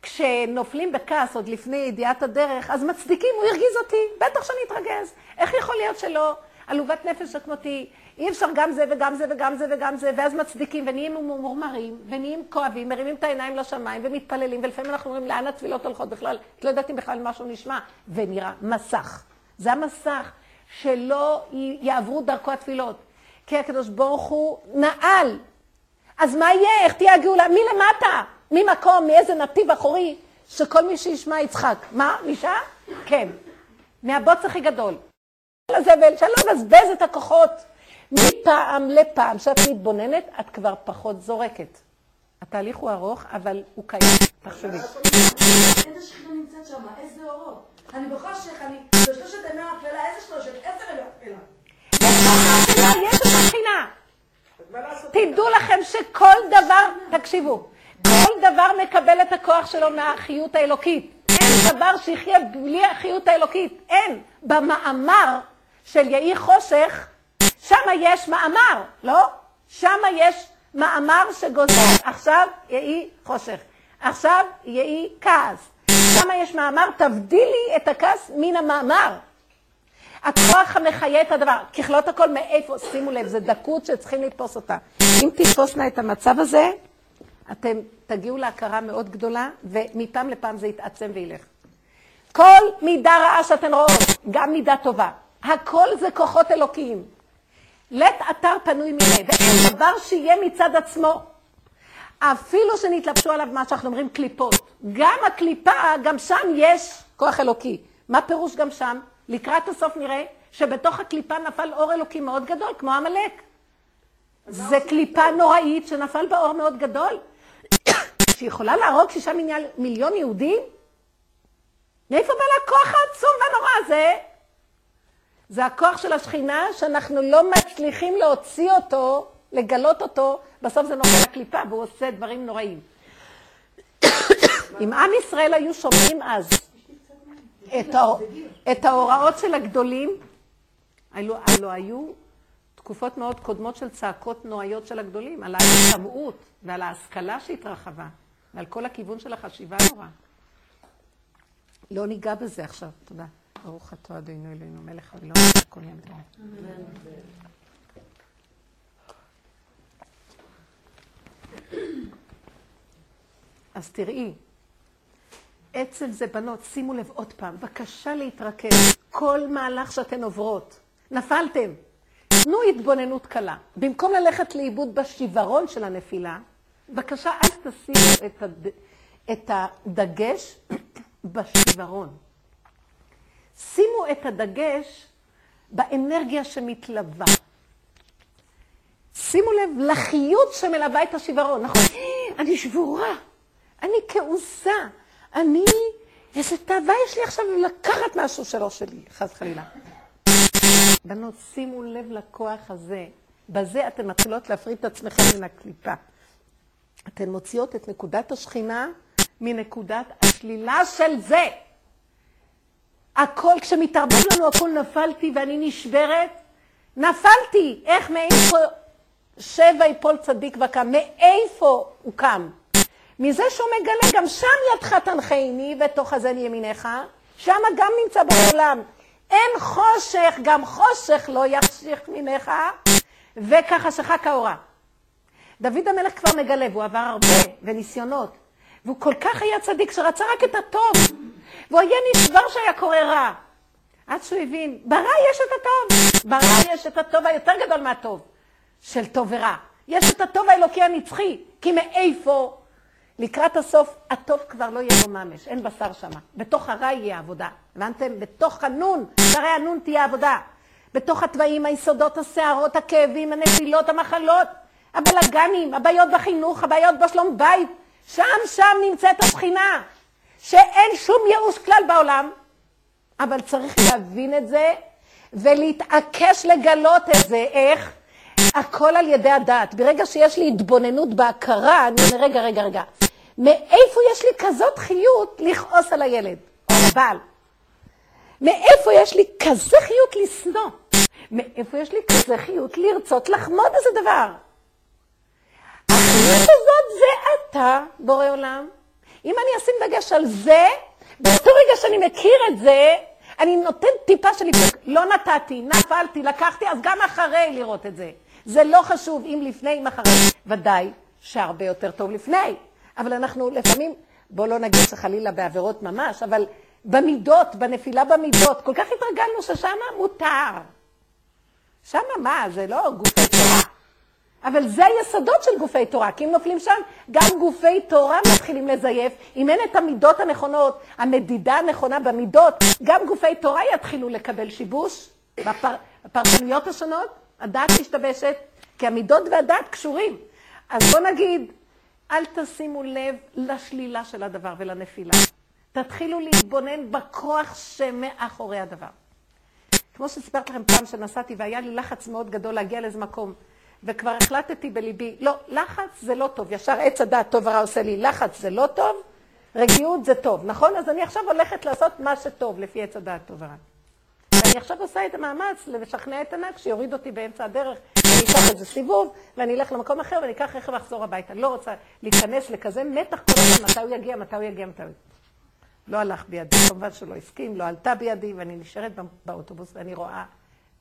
כשנופלים בכעס עוד לפני ידיעת הדרך, אז מצדיקים, הוא הרגיז אותי, בטח שאני אתרגז. איך יכול להיות שלא? עלובת נפש שכמותי, אי אפשר גם זה וגם זה וגם זה וגם זה, ואז מצדיקים ונהיים ממורמרים, ונהיים כואבים, מרימים את העיניים לשמיים ומתפללים, ולפעמים אנחנו אומרים, לאן התפילות הולכות בכלל? את לא יודעת אם בכלל משהו נשמע, ונראה מסך. זה המסך שלא יעברו דרכו התפילות. כי הקדוש ברוך הוא נעל. אז מה יהיה? איך תהיה הגאולה? מלמטה, ממקום, מאיזה נתיב אחורי, שכל מי שישמע יצחק. מה? נשאר? כן. מהבוץ הכי גדול. לזבל, שאני לא את הכוחות. מפעם לפעם שאת מתבוננת, את כבר פחות זורקת. התהליך הוא ארוך, אבל הוא קיים. תחשבי. איזה שכינה נמצאת שם, איזה אורות. אני בחושך, אני בשלושת ימי האפלה, איזה שלושת? עשר ימי אפלה. יש את השכינה. תדעו לכם שכל דבר, תקשיבו, כל דבר מקבל את הכוח שלו מהחיות האלוקית. אין דבר שיחיה בלי החיות האלוקית. אין. במאמר של יהי חושך, שם יש מאמר, לא? שם יש מאמר שגוזר. עכשיו יהי חושך. עכשיו יהי כעס. שם יש מאמר, תבדילי את הכעס מן המאמר. הכוח המחיה את הדבר. ככלות הכל מאיפה? שימו לב, זו דקות שצריכים לתפוס אותה. אם תתפוסנה את המצב הזה, אתם תגיעו להכרה מאוד גדולה, ומפעם לפעם זה יתעצם וילך. כל מידה רעה שאתן רואות, גם מידה טובה, הכל זה כוחות אלוקיים. לית אתר פנוי מזה, ואין דבר שיהיה מצד עצמו. אפילו שנתלבשו עליו מה שאנחנו אומרים קליפות. גם הקליפה, גם שם יש כוח אלוקי. מה פירוש גם שם? לקראת הסוף נראה שבתוך הקליפה נפל אור אלוקי מאוד גדול, כמו עמלק. זה קליפה נוראית שנפל באור מאוד גדול, שיכולה להרוג שישה מיליון יהודים? מאיפה בא הכוח העצום והנורא הזה? זה הכוח של השכינה שאנחנו לא מצליחים להוציא אותו, לגלות אותו, בסוף זה נופל לקליפה והוא עושה דברים נוראים. אם עם ישראל היו שומעים אז את, ההור... את ההוראות של הגדולים, אלו היו תקופות מאוד קודמות של צעקות נוראיות של הגדולים, על ההשתמעות ועל ההשכלה שהתרחבה, ועל כל הכיוון של החשיבה הנורא. לא ניגע בזה עכשיו, תודה. ברוך אתה אדינו אלינו, מלך העולם, כל יום אז תראי, עצם זה בנות, שימו לב עוד פעם, בבקשה להתרכז, כל מהלך שאתן עוברות, נפלתם, תנו התבוננות קלה. במקום ללכת לאיבוד בשיוורון של הנפילה, בבקשה אל תשימו את, הד... את הדגש בשיוורון. שימו את הדגש באנרגיה שמתלווה. שימו לב לחיות שמלווה את השיוורון. נכון, אני שבורה, אני כעוסה, אני, איזה תאווה יש לי עכשיו לקחת משהו שלא שלי, חס חלילה. בנות, שימו לב לכוח הזה. בזה אתן מתחילות להפריד את עצמכם מן הקליפה. אתן מוציאות את נקודת השכינה מנקודת השלילה של זה. הכל, כשמתערבב לנו הכל נפלתי ואני נשברת, נפלתי. איך, מאיפה שבע יפול צדיק וקם? מאיפה הוא קם? מזה שהוא מגלה, גם שם ידך תנחני ותוך הזן ימינך, שם גם נמצא בעולם. אין חושך, גם חושך לא יחשיך ממך, וכחשך כאורה. דוד המלך כבר מגלה, והוא עבר הרבה, וניסיונות, והוא כל כך היה צדיק שרצה רק את הטוב, והוא היה נשבר שהיה קורה רע. עד שהוא הבין, ברע יש את הטוב, ברע יש את הטוב היותר גדול מהטוב, של טוב ורע. יש את הטוב האלוקי הנצחי, כי מאיפה לקראת הסוף, הטוב כבר לא יהיה בו ממש, אין בשר שם. בתוך הרע יהיה עבודה. הבנתם? בתוך הנון, הרי הנון תהיה עבודה. בתוך התוואים, היסודות, השערות, הכאבים, הנפילות, המחלות, הבלגנים, הבעיות בחינוך, הבעיות בשלום בית. שם, שם נמצאת השכינה. שאין שום ייאוש כלל בעולם, אבל צריך להבין את זה ולהתעקש לגלות את זה. איך? הכל על ידי הדעת. ברגע שיש לי התבוננות בהכרה, אני אומר, רגע, רגע, רגע. מאיפה יש לי כזאת חיות לכעוס על הילד או על הבעל? מאיפה יש לי כזה חיות לשנוא? מאיפה יש לי כזה חיות לרצות לחמוד איזה דבר? החיות הזאת זה אתה, בורא עולם. אם אני אשים דגש על זה, באותו רגע שאני מכיר את זה, אני נותן טיפה של איפוק. לא נתתי, נפלתי, לקחתי, אז גם אחרי לראות את זה. זה לא חשוב אם לפני, אם אחרי. ודאי שהרבה יותר טוב לפני. אבל אנחנו לפעמים, בוא לא נגיד שחלילה בעבירות ממש, אבל במידות, בנפילה במידות, כל כך התרגלנו ששם מותר. שם מה, זה לא גופי תורה. אבל זה היסודות של גופי תורה, כי אם נופלים שם, גם גופי תורה מתחילים לזייף. אם אין את המידות הנכונות, המדידה הנכונה במידות, גם גופי תורה יתחילו לקבל שיבוש בפר... בפרשנויות השונות, הדעת משתבשת, כי המידות והדעת קשורים. אז בוא נגיד, אל תשימו לב לשלילה של הדבר ולנפילה. תתחילו להתבונן בכוח שמאחורי הדבר. כמו שסיפרתי לכם פעם שנסעתי והיה לי לחץ מאוד גדול להגיע לאיזה מקום, וכבר החלטתי בליבי, לא, לחץ זה לא טוב, ישר עץ הדעת טוב ורע עושה לי, לחץ זה לא טוב, רגיעות זה טוב, נכון? אז אני עכשיו הולכת לעשות מה שטוב לפי עץ הדעת טוב ורע. ואני עכשיו עושה את המאמץ לשכנע את הנהג שיוריד אותי באמצע הדרך, ואני אקח איזה סיבוב, ואני אלך למקום אחר, ואני אקח רכב ואחזור הביתה. לא רוצה להיכנס לכזה מתח כל הזמן, מתי הוא יגיע, מתי הוא יגיע, מתי הוא יגיע. לא הלך בידי, כמובן שלא הסכים, לא עלתה בידי, ואני נשארת בא- באוטובוס, ואני רואה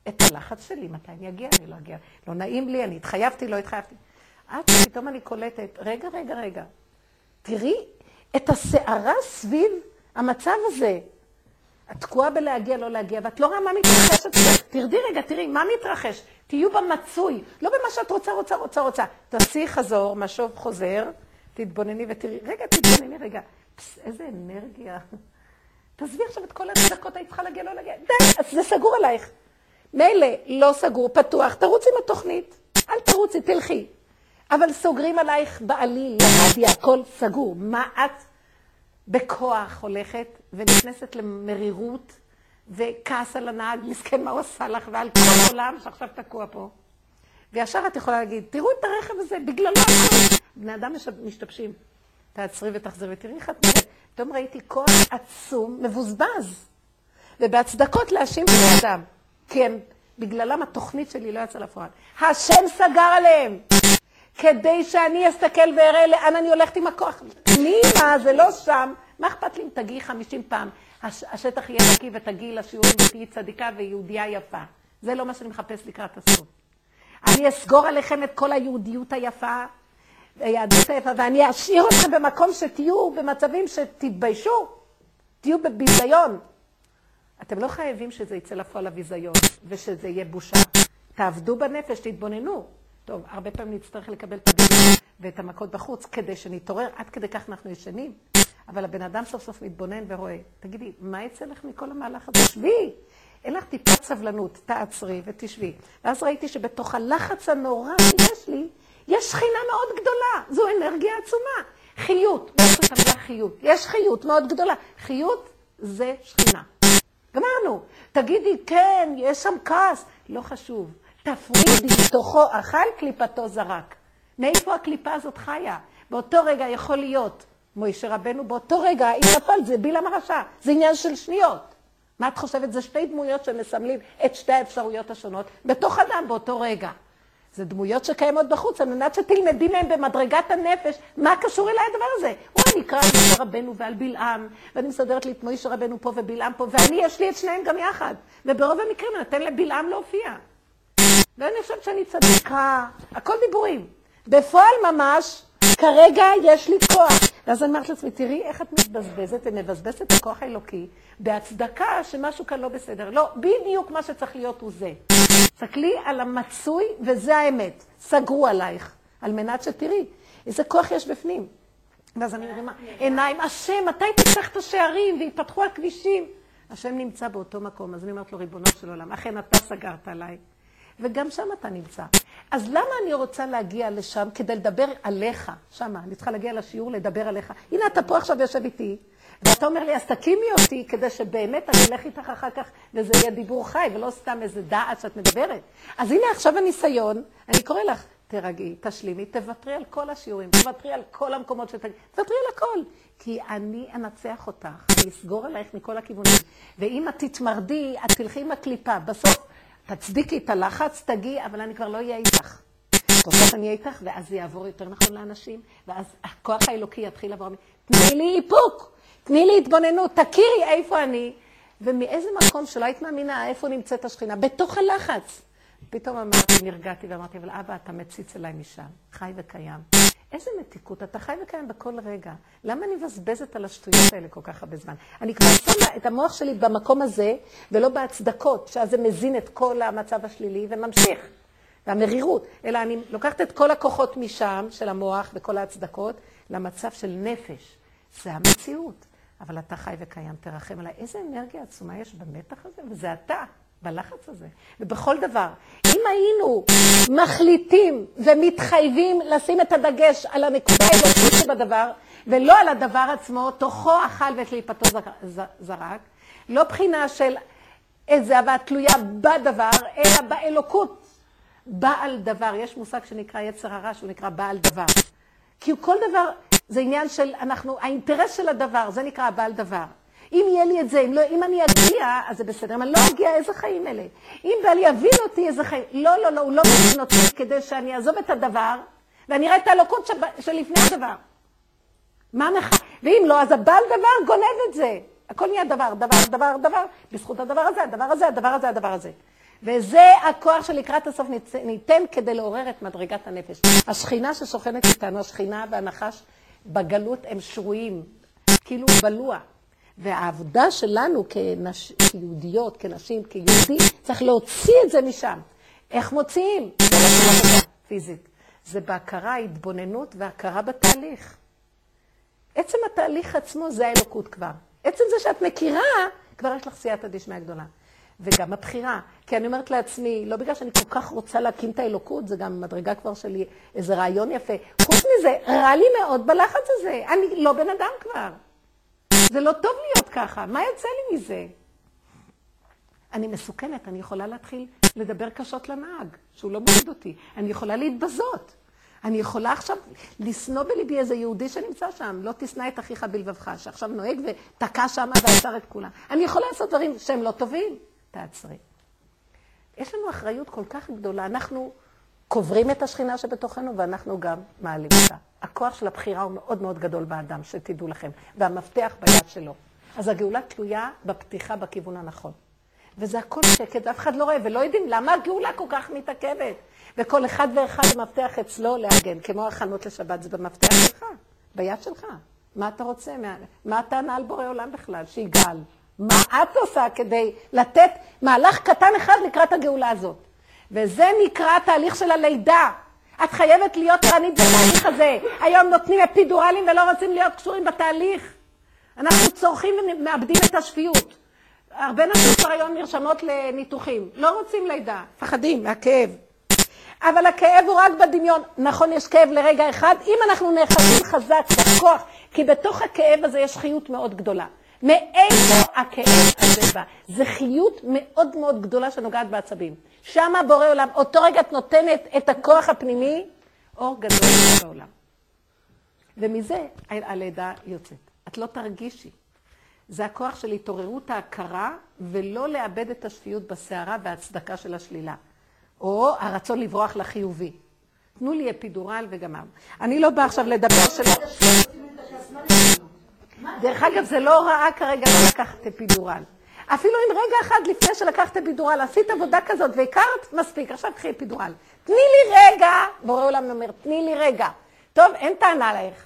את הלחץ שלי, מתי אני אגיע, אני לא אגיע. לא נעים לי, אני התחייבתי, לא התחייבתי. עד שפתאום אני קולטת, רגע, רגע, רגע, תראי את הסערה סביב המצב הזה. את תקועה בלהגיע, לא להגיע, ואת לא רואה מה מתרחש. תרדי רגע, תראי, מה מתרחש? תהיו במצוי, לא במה שאת רוצה, רוצה, רוצה, רוצה. תעשי חזור, משוב חוזר, תתבונני ותראי, רגע, תתבונני רגע. פס, איזה אנרגיה. תעזבי עכשיו את כל הדקות, היית צריכה להגיע, לא להגיע. די, זה סגור עלייך. מילא, לא סגור, פתוח, תרוצי עם התוכנית. אל תרוצי, תלכי. אבל סוגרים עלייך בעליל, למדיה, הכל סגור. מה את בכוח הולכת ונכנסת למרירות וכעס על הנהג, מסכן מה הוא עשה לך, ועל כל העולם שעכשיו תקוע פה. וישר את יכולה להגיד, תראו את הרכב הזה, בגללו. בני אדם מש- משתבשים. תעצרי ותחזרי ותראי איך את נראית. פתאום ראיתי כוח עצום, מבוזבז. ובהצדקות להאשים בני אדם. כי הם, בגללם התוכנית שלי לא יצאה לפועל. השם סגר עליהם. כדי שאני אסתכל ואראה לאן אני הולכת עם הכוח. פנימה, זה לא שם. מה אכפת לי אם תגיעי 50 פעם? הש, השטח יהיה נקי ותגיעי לשיעורים ותהיי צדיקה ויהודייה יפה. זה לא מה שאני מחפש לקראת הסוף. אני אסגור עליכם את כל היהודיות היפה, היהדות היפה, ואני אשאיר אתכם במקום שתהיו במצבים שתתביישו, תהיו בביזיון. אתם לא חייבים שזה יצא לפועל הביזיון ושזה יהיה בושה. תעבדו בנפש, תתבוננו. טוב, הרבה פעמים נצטרך לקבל את הביזיון ואת המכות בחוץ כדי שנתעורר, עד כדי כך אנחנו ישנים. אבל הבן אדם סוף סוף מתבונן ורואה, תגידי, מה יצא לך מכל המהלך הזה? שבי! אין לך טיפת סבלנות, תעצרי ותשבי. ואז ראיתי שבתוך הלחץ הנורא שיש לי, יש שכינה מאוד גדולה. זו אנרגיה עצומה. חיות, לא יש את המילה חיות. יש חיות מאוד גדולה. חיות זה שכינה. גמרנו. תגידי, כן, יש שם כעס. לא חשוב. תפרידי, מתוכו אכל, קליפתו זרק. מאיפה הקליפה הזאת חיה? באותו רגע יכול להיות, מוישה רבנו, באותו רגע, אם נפל, זה בלעם הרשע. זה עניין של שניות. מה את חושבת? זה שתי דמויות שמסמלים את שתי האפשרויות השונות בתוך אדם באותו רגע. זה דמויות שקיימות בחוץ, על מנת שתלמדי מהם במדרגת הנפש, מה קשור אליי הדבר הזה? הוא אני אקרא על משה רבנו ועל בלעם, ואני מסדרת לי את מוישה רבנו פה ובלעם פה, ואני, יש לי את שניהם גם יחד. וברוב המקרים אני נותן לבלעם להופיע. ואני חושבת שאני צדיקה, הכל דיבורים. בפועל ממש, כרגע יש לי כוח. ואז אני אומרת לעצמי, תראי איך את מתבזבזת ומבזבזת את הכוח האלוקי בהצדקה שמשהו כאן לא בסדר. לא, בדיוק מה שצריך להיות הוא זה. תסתכלי על המצוי, וזה האמת. סגרו עלייך, על מנת שתראי איזה כוח יש בפנים. ואז אני מרימה עיניים, השם, מתי תפתח את השערים ויפתחו הכבישים? השם נמצא באותו מקום, אז אני אומרת לו, ריבונו של עולם, אכן אתה סגרת עליי, וגם שם אתה נמצא. אז למה אני רוצה להגיע לשם כדי לדבר עליך? שמה, אני צריכה להגיע לשיעור לדבר עליך. הנה, אתה פה עכשיו יושב איתי, ואתה אומר לי, אז תקימי אותי כדי שבאמת אני אלך איתך אחר כך, וזה יהיה דיבור חי, ולא סתם איזה דעת שאת מדברת. אז הנה עכשיו הניסיון, אני קורא לך, תרגעי, תשלימי, תוותרי על כל השיעורים, תוותרי על כל המקומות שתגידי, תוותרי על הכל. כי אני אנצח אותך, אני אסגור עלייך מכל הכיוונים. ואם את תתמרדי, את תלכי עם הקליפה. בסוף תצדיקי את הלחץ, תגיעי, אבל אני כבר לא אהיה איתך. בסוף אני אהיה איתך, ואז זה יעבור יותר נכון לאנשים, ואז הכוח האלוקי יתחיל לעבור. תני לי איפוק, תני לי התבוננות, תכירי איפה אני, ומאיזה מקום שלא היית מאמינה איפה נמצאת השכינה, בתוך הלחץ. פתאום אמרתי, נרגעתי ואמרתי, אבל אבא, אתה מציץ אליי משם, חי וקיים. איזה מתיקות, אתה חי וקיים בכל רגע. למה אני מבזבזת על השטויות האלה כל כך הרבה זמן? אני כבר שמה את המוח שלי במקום הזה, ולא בהצדקות, שאז זה מזין את כל המצב השלילי וממשיך. והמרירות, אלא אני לוקחת את כל הכוחות משם, של המוח וכל ההצדקות, למצב של נפש. זה המציאות. אבל אתה חי וקיים, תרחם עליי. איזה אנרגיה עצומה יש במתח הזה, וזה אתה, בלחץ הזה. ובכל דבר, אם היינו מחליטים ומתחייבים לשים את הדגש על הנקודה האלוקית שבדבר, ולא על הדבר עצמו, תוכו אכל וקליפתו זרק, לא בחינה של איזה אהבה תלויה בדבר, אלא באלוקות. בעל דבר. יש מושג שנקרא יצר הרע, שהוא נקרא בעל דבר. כי כל דבר זה עניין של, אנחנו, האינטרס של הדבר, זה נקרא בעל דבר. אם יהיה לי את זה, אם, לא, אם אני אגיע, אז זה בסדר. אם אני לא אגיע, איזה חיים אלה? אם בעלי יבין אותי, איזה חיים... לא, לא, לא, הוא לא מבין אותי כדי שאני אעזוב את הדבר, ואני אראה את האלוקות שלפני הדבר. מה מח... ואם לא, אז הבעל דבר גונב את זה. הכל נהיה דבר, דבר, דבר, דבר, בזכות הדבר הזה, הדבר הזה, הדבר הזה, הדבר הזה. וזה הכוח שלקראת הסוף ניתן כדי לעורר את מדרגת הנפש. השכינה ששוכנת איתנו, השכינה והנחש בגלות הם שרויים, כאילו בלוע. והעבודה שלנו כנש... כיהודיות, כנשים, כיהודים, צריך להוציא את זה משם. איך מוציאים? פיזית. זה בהכרה, התבוננות והכרה בתהליך. עצם התהליך עצמו זה האלוקות כבר. עצם זה שאת מכירה, כבר יש לך סייעתא דשמיא גדולה. וגם הבחירה. כי אני אומרת לעצמי, לא בגלל שאני כל כך רוצה להקים את האלוקות, זה גם מדרגה כבר שלי, איזה רעיון יפה. חוץ מזה, רע לי מאוד בלחץ הזה. אני לא בן אדם כבר. זה לא טוב להיות ככה, מה יוצא לי מזה? אני מסוכנת, אני יכולה להתחיל לדבר קשות לנהג, שהוא לא מוריד אותי. אני יכולה להתבזות. אני יכולה עכשיו לשנוא בליבי איזה יהודי שנמצא שם, לא תשנא את אחיך בלבבך, שעכשיו נוהג ותקע שם ועצר את כולם. אני יכולה לעשות דברים שהם לא טובים, תעצרי. יש לנו אחריות כל כך גדולה, אנחנו קוברים את השכינה שבתוכנו ואנחנו גם מעלים אותה. הכוח של הבחירה הוא מאוד מאוד גדול באדם, שתדעו לכם, והמפתח ביד שלו. אז הגאולה תלויה בפתיחה בכיוון הנכון. וזה הכל שקט, ואף אחד לא רואה, ולא יודעים למה הגאולה כל כך מתעכבת. וכל אחד ואחד המפתח אצלו להגן, כמו הכנות לשבת, זה במפתח שלך, ביד שלך. מה אתה רוצה? מה הטענה על בורא עולם בכלל? שיגאל. מה את עושה כדי לתת מהלך קטן אחד לקראת הגאולה הזאת? וזה נקרא תהליך של הלידה. את חייבת להיות ערנית בתהליך הזה. היום נותנים אפידורלים ולא רוצים להיות קשורים בתהליך. אנחנו צורכים ומאבדים את השפיות. הרבה נשים כבר היום נרשמות לניתוחים. לא רוצים לידה, מפחדים מהכאב. אבל הכאב הוא רק בדמיון. נכון, יש כאב לרגע אחד, אם אנחנו נאחזים חזק בכוח, כי בתוך הכאב הזה יש חיות מאוד גדולה. מאיפה הכאב הזה בא? זה חיות מאוד מאוד גדולה שנוגעת בעצבים. שמה בורא עולם, אותו רגע את נותנת את הכוח הפנימי, אור גדול בעולם. ומזה הלידה יוצאת. את לא תרגישי. זה הכוח של התעוררות ההכרה, ולא לאבד את השפיות בסערה והצדקה של השלילה. או הרצון לברוח לחיובי. תנו לי אפידורל וגמרנו. אני לא באה עכשיו לדבר שלא... דרך אגב, זה לא רעה כרגע לקחת אפידורל. אפילו אם רגע אחד לפני שלקחת אפידורל, עשית עבודה כזאת והכרת, מספיק, עכשיו קחי אפידורל. תני לי רגע, בורא עולם אומר, תני לי רגע. טוב, אין טענה עלייך.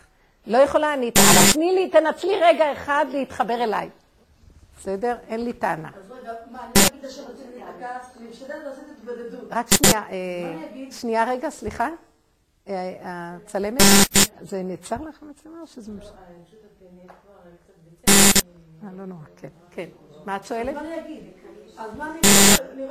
לא יכולה אני, אבל תני לי, תנצלי רגע אחד להתחבר אליי. בסדר? אין לי טענה. אז רגע, מה, אני אגיד שרציתי להיתקע, אני משתדלת לעשות התבודדות. רק שנייה, אה, שנייה רגע, סליחה. אה, הצלמת, זה נעצר לך המצלמה או שזה... אה, לא נורא, כן, כן. מה את שואלת? מה אני אגיד? אז מה אני? אני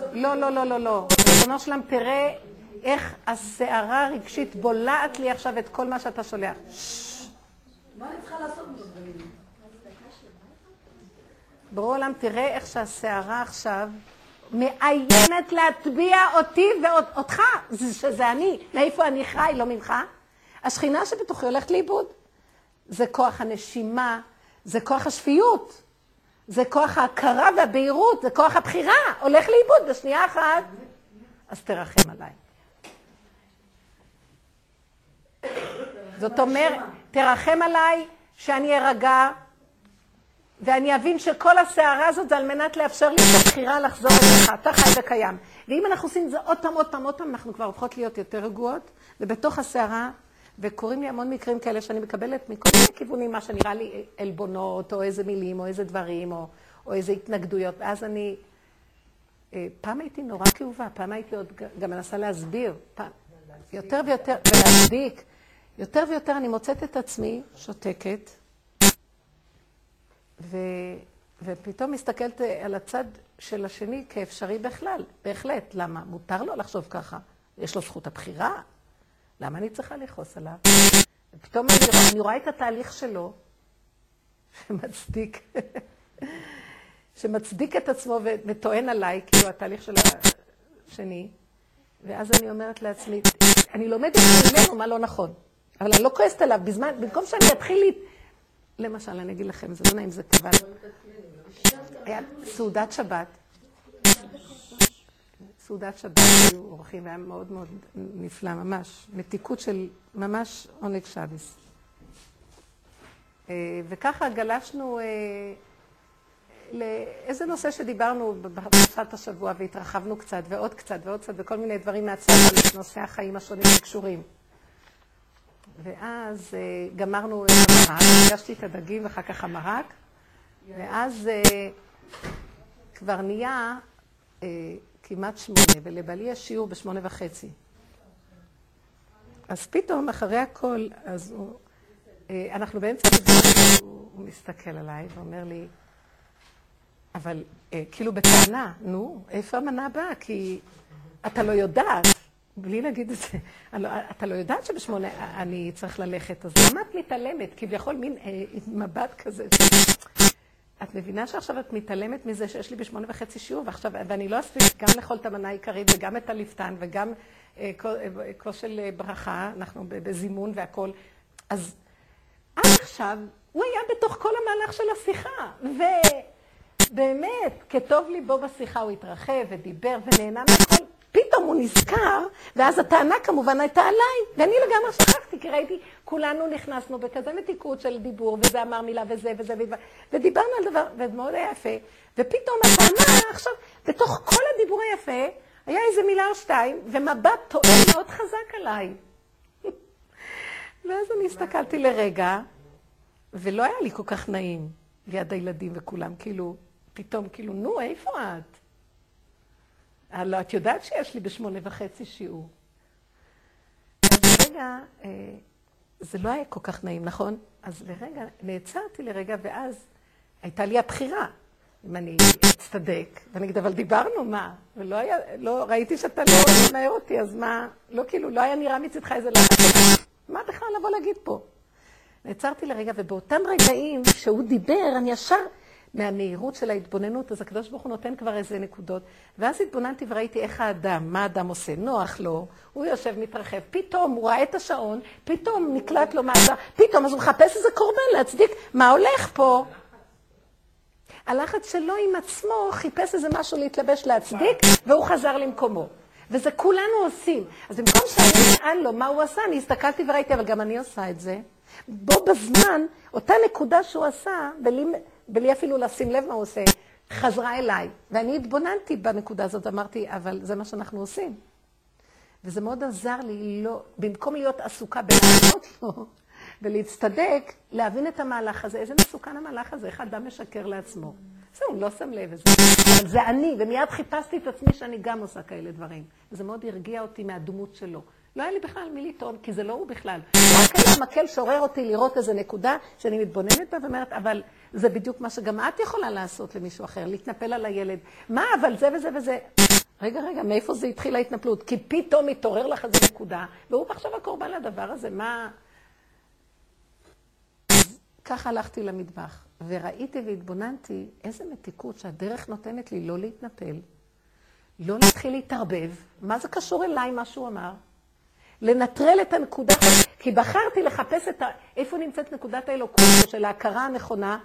זאת... לא, לא, לא, לא, לא. ריבונו שלם, תראה איך הסערה הרגשית בולעת לי עכשיו את כל מה שאתה שולח. מה אני צריכה לעשות? ברור עולם, תראה איך שהסערה עכשיו מאיימת להטביע אותי ואותך, שזה אני. מאיפה אני חי, לא ממך? השכינה שבתוכי הולכת לאיבוד. זה כוח הנשימה, זה כוח השפיות, זה כוח ההכרה והבהירות, זה כוח הבחירה, הולך לאיבוד בשנייה אחת. אז תרחם עליי. זאת אומרת, תרחם עליי שאני ארגע, ואני אבין שכל הסערה הזאת זה על מנת לאפשר לי את הבחירה לחזור אליך, אתה חי וקיים. ואם אנחנו עושים את זה עוד פעם, עוד פעם, עוד פעם, אנחנו כבר הופכות להיות יותר רגועות, ובתוך הסערה, וקורים לי המון מקרים כאלה שאני מקבלת מכל מיני כיוונים, מה שנראה לי עלבונות, או איזה מילים, או איזה דברים, או, או איזה התנגדויות, ואז אני... אה, פעם הייתי נורא כאובה, פעם הייתי עוד גם מנסה להסביר, פעם, יותר ויותר, ולהצדיק. יותר ויותר אני מוצאת את עצמי שותקת, ו... ופתאום מסתכלת על הצד של השני כאפשרי בכלל, בהחלט. למה? מותר לו לחשוב ככה. יש לו זכות הבחירה. למה אני צריכה לכעוס עליו? ופתאום אני, רואה, אני רואה את התהליך שלו, שמצדיק, שמצדיק את עצמו וטוען עליי, כאילו התהליך של השני. ואז אני אומרת לעצמי, אני לומדת ממנו מה לא נכון, אבל אני לא כועסת עליו, בזמן, במקום שאני אתחיל. למשל, אני אגיד לכם, זה לא נעים, זה כבל. היה סעודת שבת. סעודת שבת, היו אורחים, והיה מאוד מאוד נפלא, ממש. מתיקות של ממש עונג שוויס. אה, וככה גלשנו אה, לאיזה נושא שדיברנו בפרשת השבוע והתרחבנו קצת ועוד קצת ועוד קצת וכל מיני דברים מהצד על נושאי החיים השונים שקשורים. ואז אה, גמרנו את המרק, הגשתי את הדגים ואחר כך המרק, ואז כבר נהיה כמעט שמונה, ולבעלי יש שיעור בשמונה וחצי. אז פתאום, אחרי הכל, אז הוא, אה, אנחנו באמצע הדיבור, הוא מסתכל עליי ואומר לי, אבל אה, כאילו בטענה, נו, איפה המנה הבאה? כי אתה לא יודעת, בלי להגיד את זה, לא, אתה לא יודעת שבשמונה אני צריך ללכת, אז למה את מתעלמת? כביכול מין אה, מבט כזה. את מבינה שעכשיו את מתעלמת מזה שיש לי בשמונה וחצי שיעור, ועכשיו, ואני לא אספיק גם לאכול את המנה העיקרית וגם את הליפתן וגם אה, כוס אה, של אה, ברכה, אנחנו בזימון והכול. אז עד עכשיו הוא היה בתוך כל המהלך של השיחה, ובאמת, כטוב ליבו בשיחה הוא התרחב ודיבר ונהנה מהכל. פתאום הוא נזכר, ואז הטענה כמובן הייתה עליי, ואני לגמרי שכחתי, כי ראיתי, כולנו נכנסנו בכזה מתיקות של דיבור, וזה אמר מילה וזה וזה, ודיברנו על דבר, וזה מאוד היה יפה, ופתאום הטענה עכשיו, בתוך כל הדיבור היפה, היה איזה מילה או שתיים, ומבט טועה מאוד חזק עליי. ואז אני הסתכלתי לרגע, ולא היה לי כל כך נעים ליד הילדים וכולם, כאילו, פתאום, כאילו, נו, איפה את? הלוא את יודעת שיש לי בשמונה וחצי שיעור. אז לרגע, אה, זה לא היה כל כך נעים, נכון? אז לרגע, נעצרתי לרגע, ואז הייתה לי הבחירה. אם אני אצטדק, ואני אגיד, אבל דיברנו, מה? ולא היה, לא, ראיתי שאתה לא ממהר אותי, אז מה? לא, כאילו, לא היה נראה מצדך איזה לחץ. מה בכלל לבוא להגיד פה? נעצרתי לרגע, ובאותם רגעים שהוא דיבר, אני ישר מהמהירות של ההתבוננות, אז הקדוש ברוך הוא נותן כבר איזה נקודות. ואז התבוננתי וראיתי איך האדם, מה האדם עושה, נוח לו, הוא יושב, מתרחב, פתאום הוא ראה את השעון, פתאום נקלט לו מהזה, פתאום אז הוא מחפש איזה קורבן להצדיק, מה הולך פה? הלחץ שלו עם עצמו חיפש איזה משהו להתלבש להצדיק, והוא חזר למקומו. וזה כולנו עושים. אז במקום שאני אשאל לו מה הוא עשה, אני הסתכלתי וראיתי, אבל גם אני עושה את זה. בו בזמן, אותה נקודה שהוא עשה, בלי, בלי אפילו לשים לב מה הוא עושה, חזרה אליי. ואני התבוננתי בנקודה הזאת, אמרתי, אבל זה מה שאנחנו עושים. וזה מאוד עזר לי, לא, במקום להיות עסוקה בלענות לו ולהצטדק, להבין את המהלך הזה. איזה מסוכן המהלך הזה, איך אדם משקר לעצמו. זהו, לא שם לב, לזה. אבל זה אני, ומיד חיפשתי את עצמי שאני גם עושה כאלה דברים. וזה מאוד הרגיע אותי מהדמות שלו. לא היה לי בכלל מי לטעון, כי זה לא הוא בכלל. רק היה המקל שעורר אותי לראות איזו נקודה שאני מתבוננת בה ואומרת, אבל זה בדיוק מה שגם את יכולה לעשות למישהו אחר, להתנפל על הילד. מה, אבל זה וזה וזה. רגע, רגע, מאיפה זה התחיל ההתנפלות? כי פתאום התעורר לך איזו נקודה, והוא עכשיו הקורבן לדבר הזה, מה... ככה הלכתי למטבח, וראיתי והתבוננתי איזה מתיקות שהדרך נותנת לי לא להתנפל, לא להתחיל להתערבב. מה זה קשור אליי, מה שהוא אמר? לנטרל את הנקודה, כי בחרתי לחפש את ה... איפה נמצאת נקודת האלוקות של ההכרה הנכונה,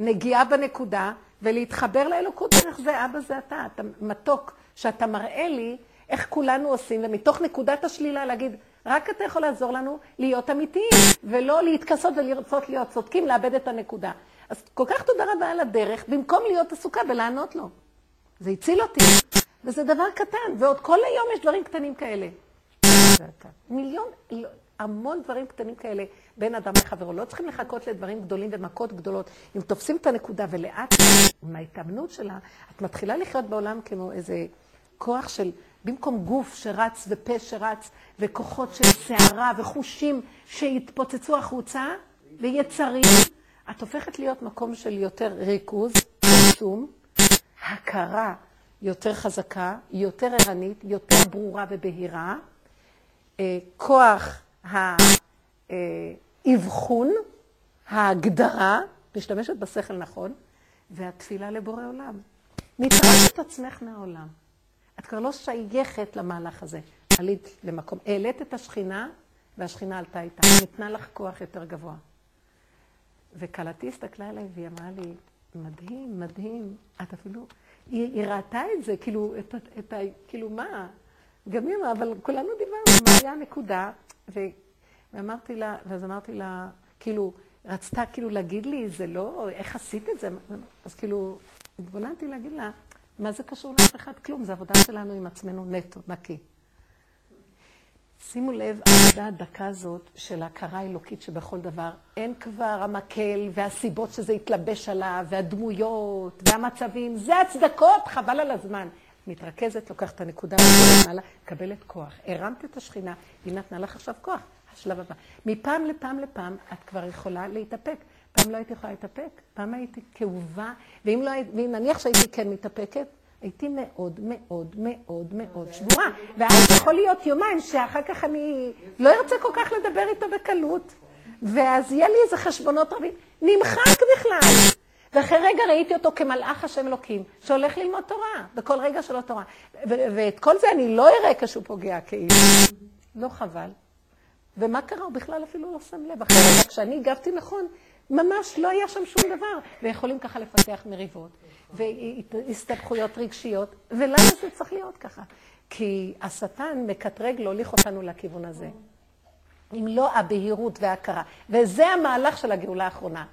נגיעה בנקודה, ולהתחבר לאלוקות דרך זה, אבא זה אתה, אתה מתוק, שאתה מראה לי איך כולנו עושים, ומתוך נקודת השלילה להגיד, רק אתה יכול לעזור לנו להיות אמיתיים, ולא להתכסות ולרצות להיות צודקים, לאבד את הנקודה. אז כל כך תודה רבה על הדרך, במקום להיות עסוקה בלענות לו. זה הציל אותי, וזה דבר קטן, ועוד כל היום יש דברים קטנים כאלה. מיליון, לא, המון דברים קטנים כאלה בין אדם לחברו. לא צריכים לחכות לדברים גדולים ומכות גדולות. אם תופסים את הנקודה ולאט, עם ההתאמנות שלה, את מתחילה לחיות בעולם כמו איזה כוח של, במקום גוף שרץ ופה שרץ, וכוחות של שערה וחושים שהתפוצצו החוצה, ויצרים, את הופכת להיות מקום של יותר ריכוז, פרסום, הכרה יותר חזקה, יותר ערנית, יותר ברורה ובהירה. אה, כוח האבחון, ההגדרה, משתמשת בשכל נכון, והתפילה לבורא עולם. נטרדת את עצמך מהעולם. את כבר לא שייכת למהלך הזה. עלית למקום, העלית את השכינה, והשכינה עלתה איתה. ניתנה לך כוח יותר גבוה. וכלתי הסתכלה עליי והיא אמרה לי, מדהים, מדהים, את אפילו, היא, היא ראתה את זה, כאילו, את, את, את. כאילו, מה? גם היא אמרה, אבל כולנו דיברנו, מה היה הנקודה? ו, ואמרתי לה, ואז אמרתי לה, כאילו, רצתה כאילו להגיד לי, זה לא, איך עשית את זה? אז כאילו, התבוננתי להגיד לה, מה זה קשור לאף אחד? כלום, זה עבודה שלנו עם עצמנו נטו, נקי. שימו לב, העבודה הדקה הזאת של ההכרה האלוקית שבכל דבר, אין כבר המקל והסיבות שזה יתלבש עליו, והדמויות, והמצבים, זה הצדקות, חבל על הזמן. מתרכזת, לוקחת את הנקודה, מקבלת כוח. הרמת את השכינה, היא נתנה לך עכשיו כוח. השלב הבא. מפעם לפעם לפעם את כבר יכולה להתאפק. פעם לא הייתי יכולה להתאפק, פעם הייתי כאובה, ואם לא, ואם נניח שהייתי כן מתאפקת, הייתי מאוד מאוד מאוד מאוד שבורה. ואז יכול להיות יומיים שאחר כך אני לא ארצה כל כך לדבר איתו בקלות, ואז יהיה לי איזה חשבונות רבים. נמחק בכלל. ואחרי רגע ראיתי אותו כמלאך השם אלוקים, שהולך ללמוד תורה, בכל רגע שלו תורה. ואת כל זה אני לא אראה כשהוא פוגע כאילו. לא חבל. ומה קרה? הוא בכלל אפילו לא שם לב. כשאני הגבתי נכון, ממש לא היה שם שום דבר. ויכולים ככה לפתח מריבות, והסתבכויות רגשיות, ולמה זה צריך להיות ככה? כי השטן מקטרג להוליך אותנו לכיוון הזה. אם לא הבהירות וההכרה. וזה המהלך של הגאולה האחרונה.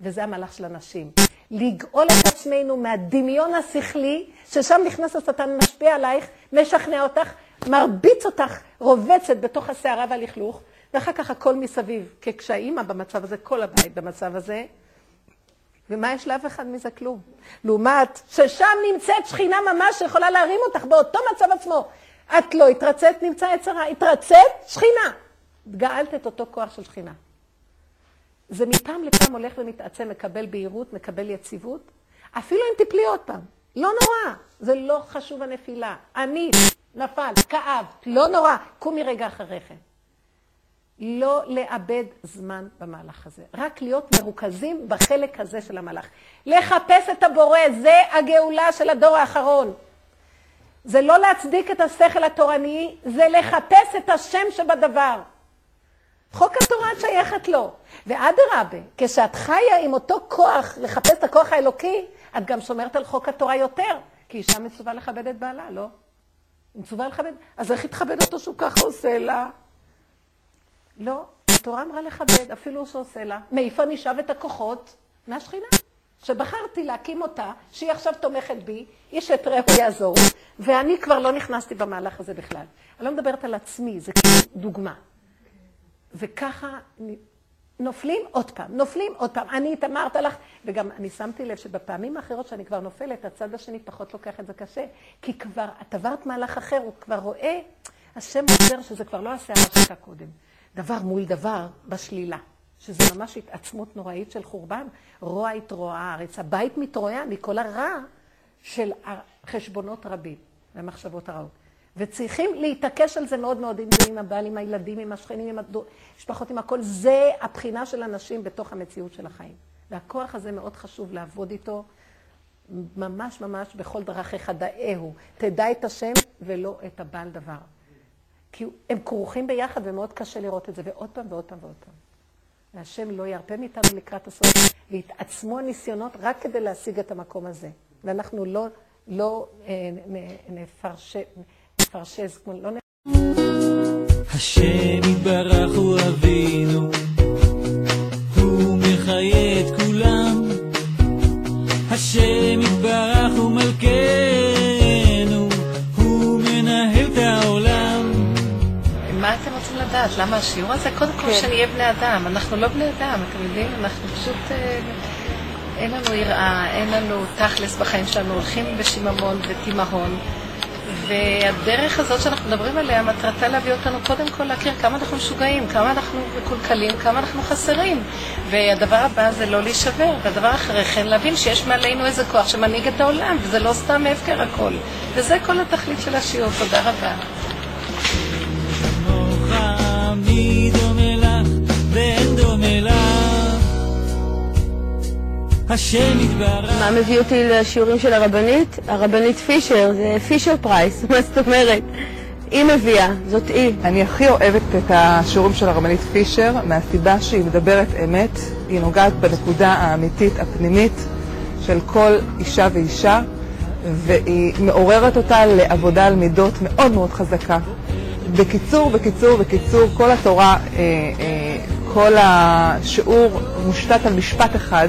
וזה המהלך של הנשים. לגאול את עצמנו מהדמיון השכלי, ששם נכנס השטן, משפיע עלייך, משכנע אותך, מרביץ אותך, רובצת בתוך הסערה והלכלוך, ואחר כך הכל מסביב. כשהאימא במצב הזה, כל הבית במצב הזה, ומה יש לאף אחד מזה? כלום. לעומת ששם נמצאת שכינה ממש שיכולה להרים אותך באותו מצב עצמו. את לא התרצית, נמצא יצרה. התרצית, שכינה. גאלת את אותו כוח של שכינה. זה מפעם לפעם הולך ומתעצם, מקבל בהירות, מקבל יציבות. אפילו אם תפלי עוד פעם. לא נורא, זה לא חשוב הנפילה. אני, נפל, כאב, לא נורא, קומי רגע אחרי כן. לא לאבד זמן במהלך הזה, רק להיות מרוכזים בחלק הזה של המהלך. לחפש את הבורא, זה הגאולה של הדור האחרון. זה לא להצדיק את השכל התורני, זה לחפש את השם שבדבר. חוק התורה שייכת לו. ואדרבה, כשאת חיה עם אותו כוח, לחפש את הכוח האלוקי, את גם שומרת על חוק התורה יותר, כי אישה מצווה לכבד את בעלה, לא? היא מצווה לכבד, אז איך יתכבד אותו שהוא ככה עושה לה? לא, התורה אמרה לכבד, אפילו שעושה לה. מאיפה אני אשאב את הכוחות? מהשכינה. שבחרתי להקים אותה, שהיא עכשיו תומכת בי, איש את רעהו יעזור, ואני כבר לא נכנסתי במהלך הזה בכלל. אני לא מדברת על עצמי, זה כאילו דוגמה. וככה נופלים עוד פעם, נופלים עוד פעם. אני התאמרת לך, וגם אני שמתי לב שבפעמים האחרות שאני כבר נופלת, הצד השני פחות לוקח את זה קשה, כי כבר, את עברת מהלך אחר, הוא כבר רואה, השם עוזר שזה כבר לא הסערה שהייתה קודם. דבר מול דבר בשלילה, שזה ממש התעצמות נוראית של חורבן. רוע התרועע הארץ, הבית מתרועע מכל הרע של חשבונות רבים ומחשבות הרעות. וצריכים להתעקש על זה מאוד מאוד, אם זה עם הבעל, עם הילדים, עם השכנים, עם המשפחות, עם הכל. זה הבחינה של אנשים בתוך המציאות של החיים. והכוח הזה מאוד חשוב לעבוד איתו ממש ממש בכל דרכיך דאהו. תדע את השם ולא את הבעל דבר. כי הם כרוכים ביחד ומאוד קשה לראות את זה, ועוד פעם ועוד פעם ועוד פעם. והשם לא ירפה מאיתנו לקראת הסוף, והתעצמו הניסיונות רק כדי להשיג את המקום הזה. ואנחנו לא, לא אה, נפרש... נפרשז, כמו לא נ... השם יתברך הוא אבינו, הוא מחיה את כולם. השם יתברך הוא מלכנו, הוא מנהל את העולם. מה אתם רוצים לדעת? למה השיעור הזה? קודם כל שנהיה בני אדם. אנחנו לא בני אדם, אתם יודעים? אנחנו פשוט... אה, אין לנו יראה, אין לנו תכלס בחיים שלנו, הולכים בשיממון ותימהון. והדרך הזאת שאנחנו מדברים עליה, מטרתה להביא אותנו קודם כל להכיר כמה אנחנו משוגעים, כמה אנחנו מקולקלים, כמה אנחנו חסרים. והדבר הבא זה לא להישבר, והדבר אחרי כן להבין שיש מעלינו איזה כוח שמנהיג את העולם, וזה לא סתם הפקר הכל. וזה כל התכלית של השיעור. תודה רבה. השם יתברך מה מביא אותי לשיעורים של הרבנית? הרבנית פישר, זה פישר פרייס, מה זאת אומרת? היא מביאה, זאת היא. אני הכי אוהבת את השיעורים של הרבנית פישר מהסיבה שהיא מדברת אמת, היא נוגעת בנקודה האמיתית הפנימית של כל אישה ואישה והיא מעוררת אותה לעבודה על מידות מאוד מאוד חזקה. בקיצור, בקיצור, בקיצור, כל התורה, אה, אה, כל השיעור מושתת על משפט אחד,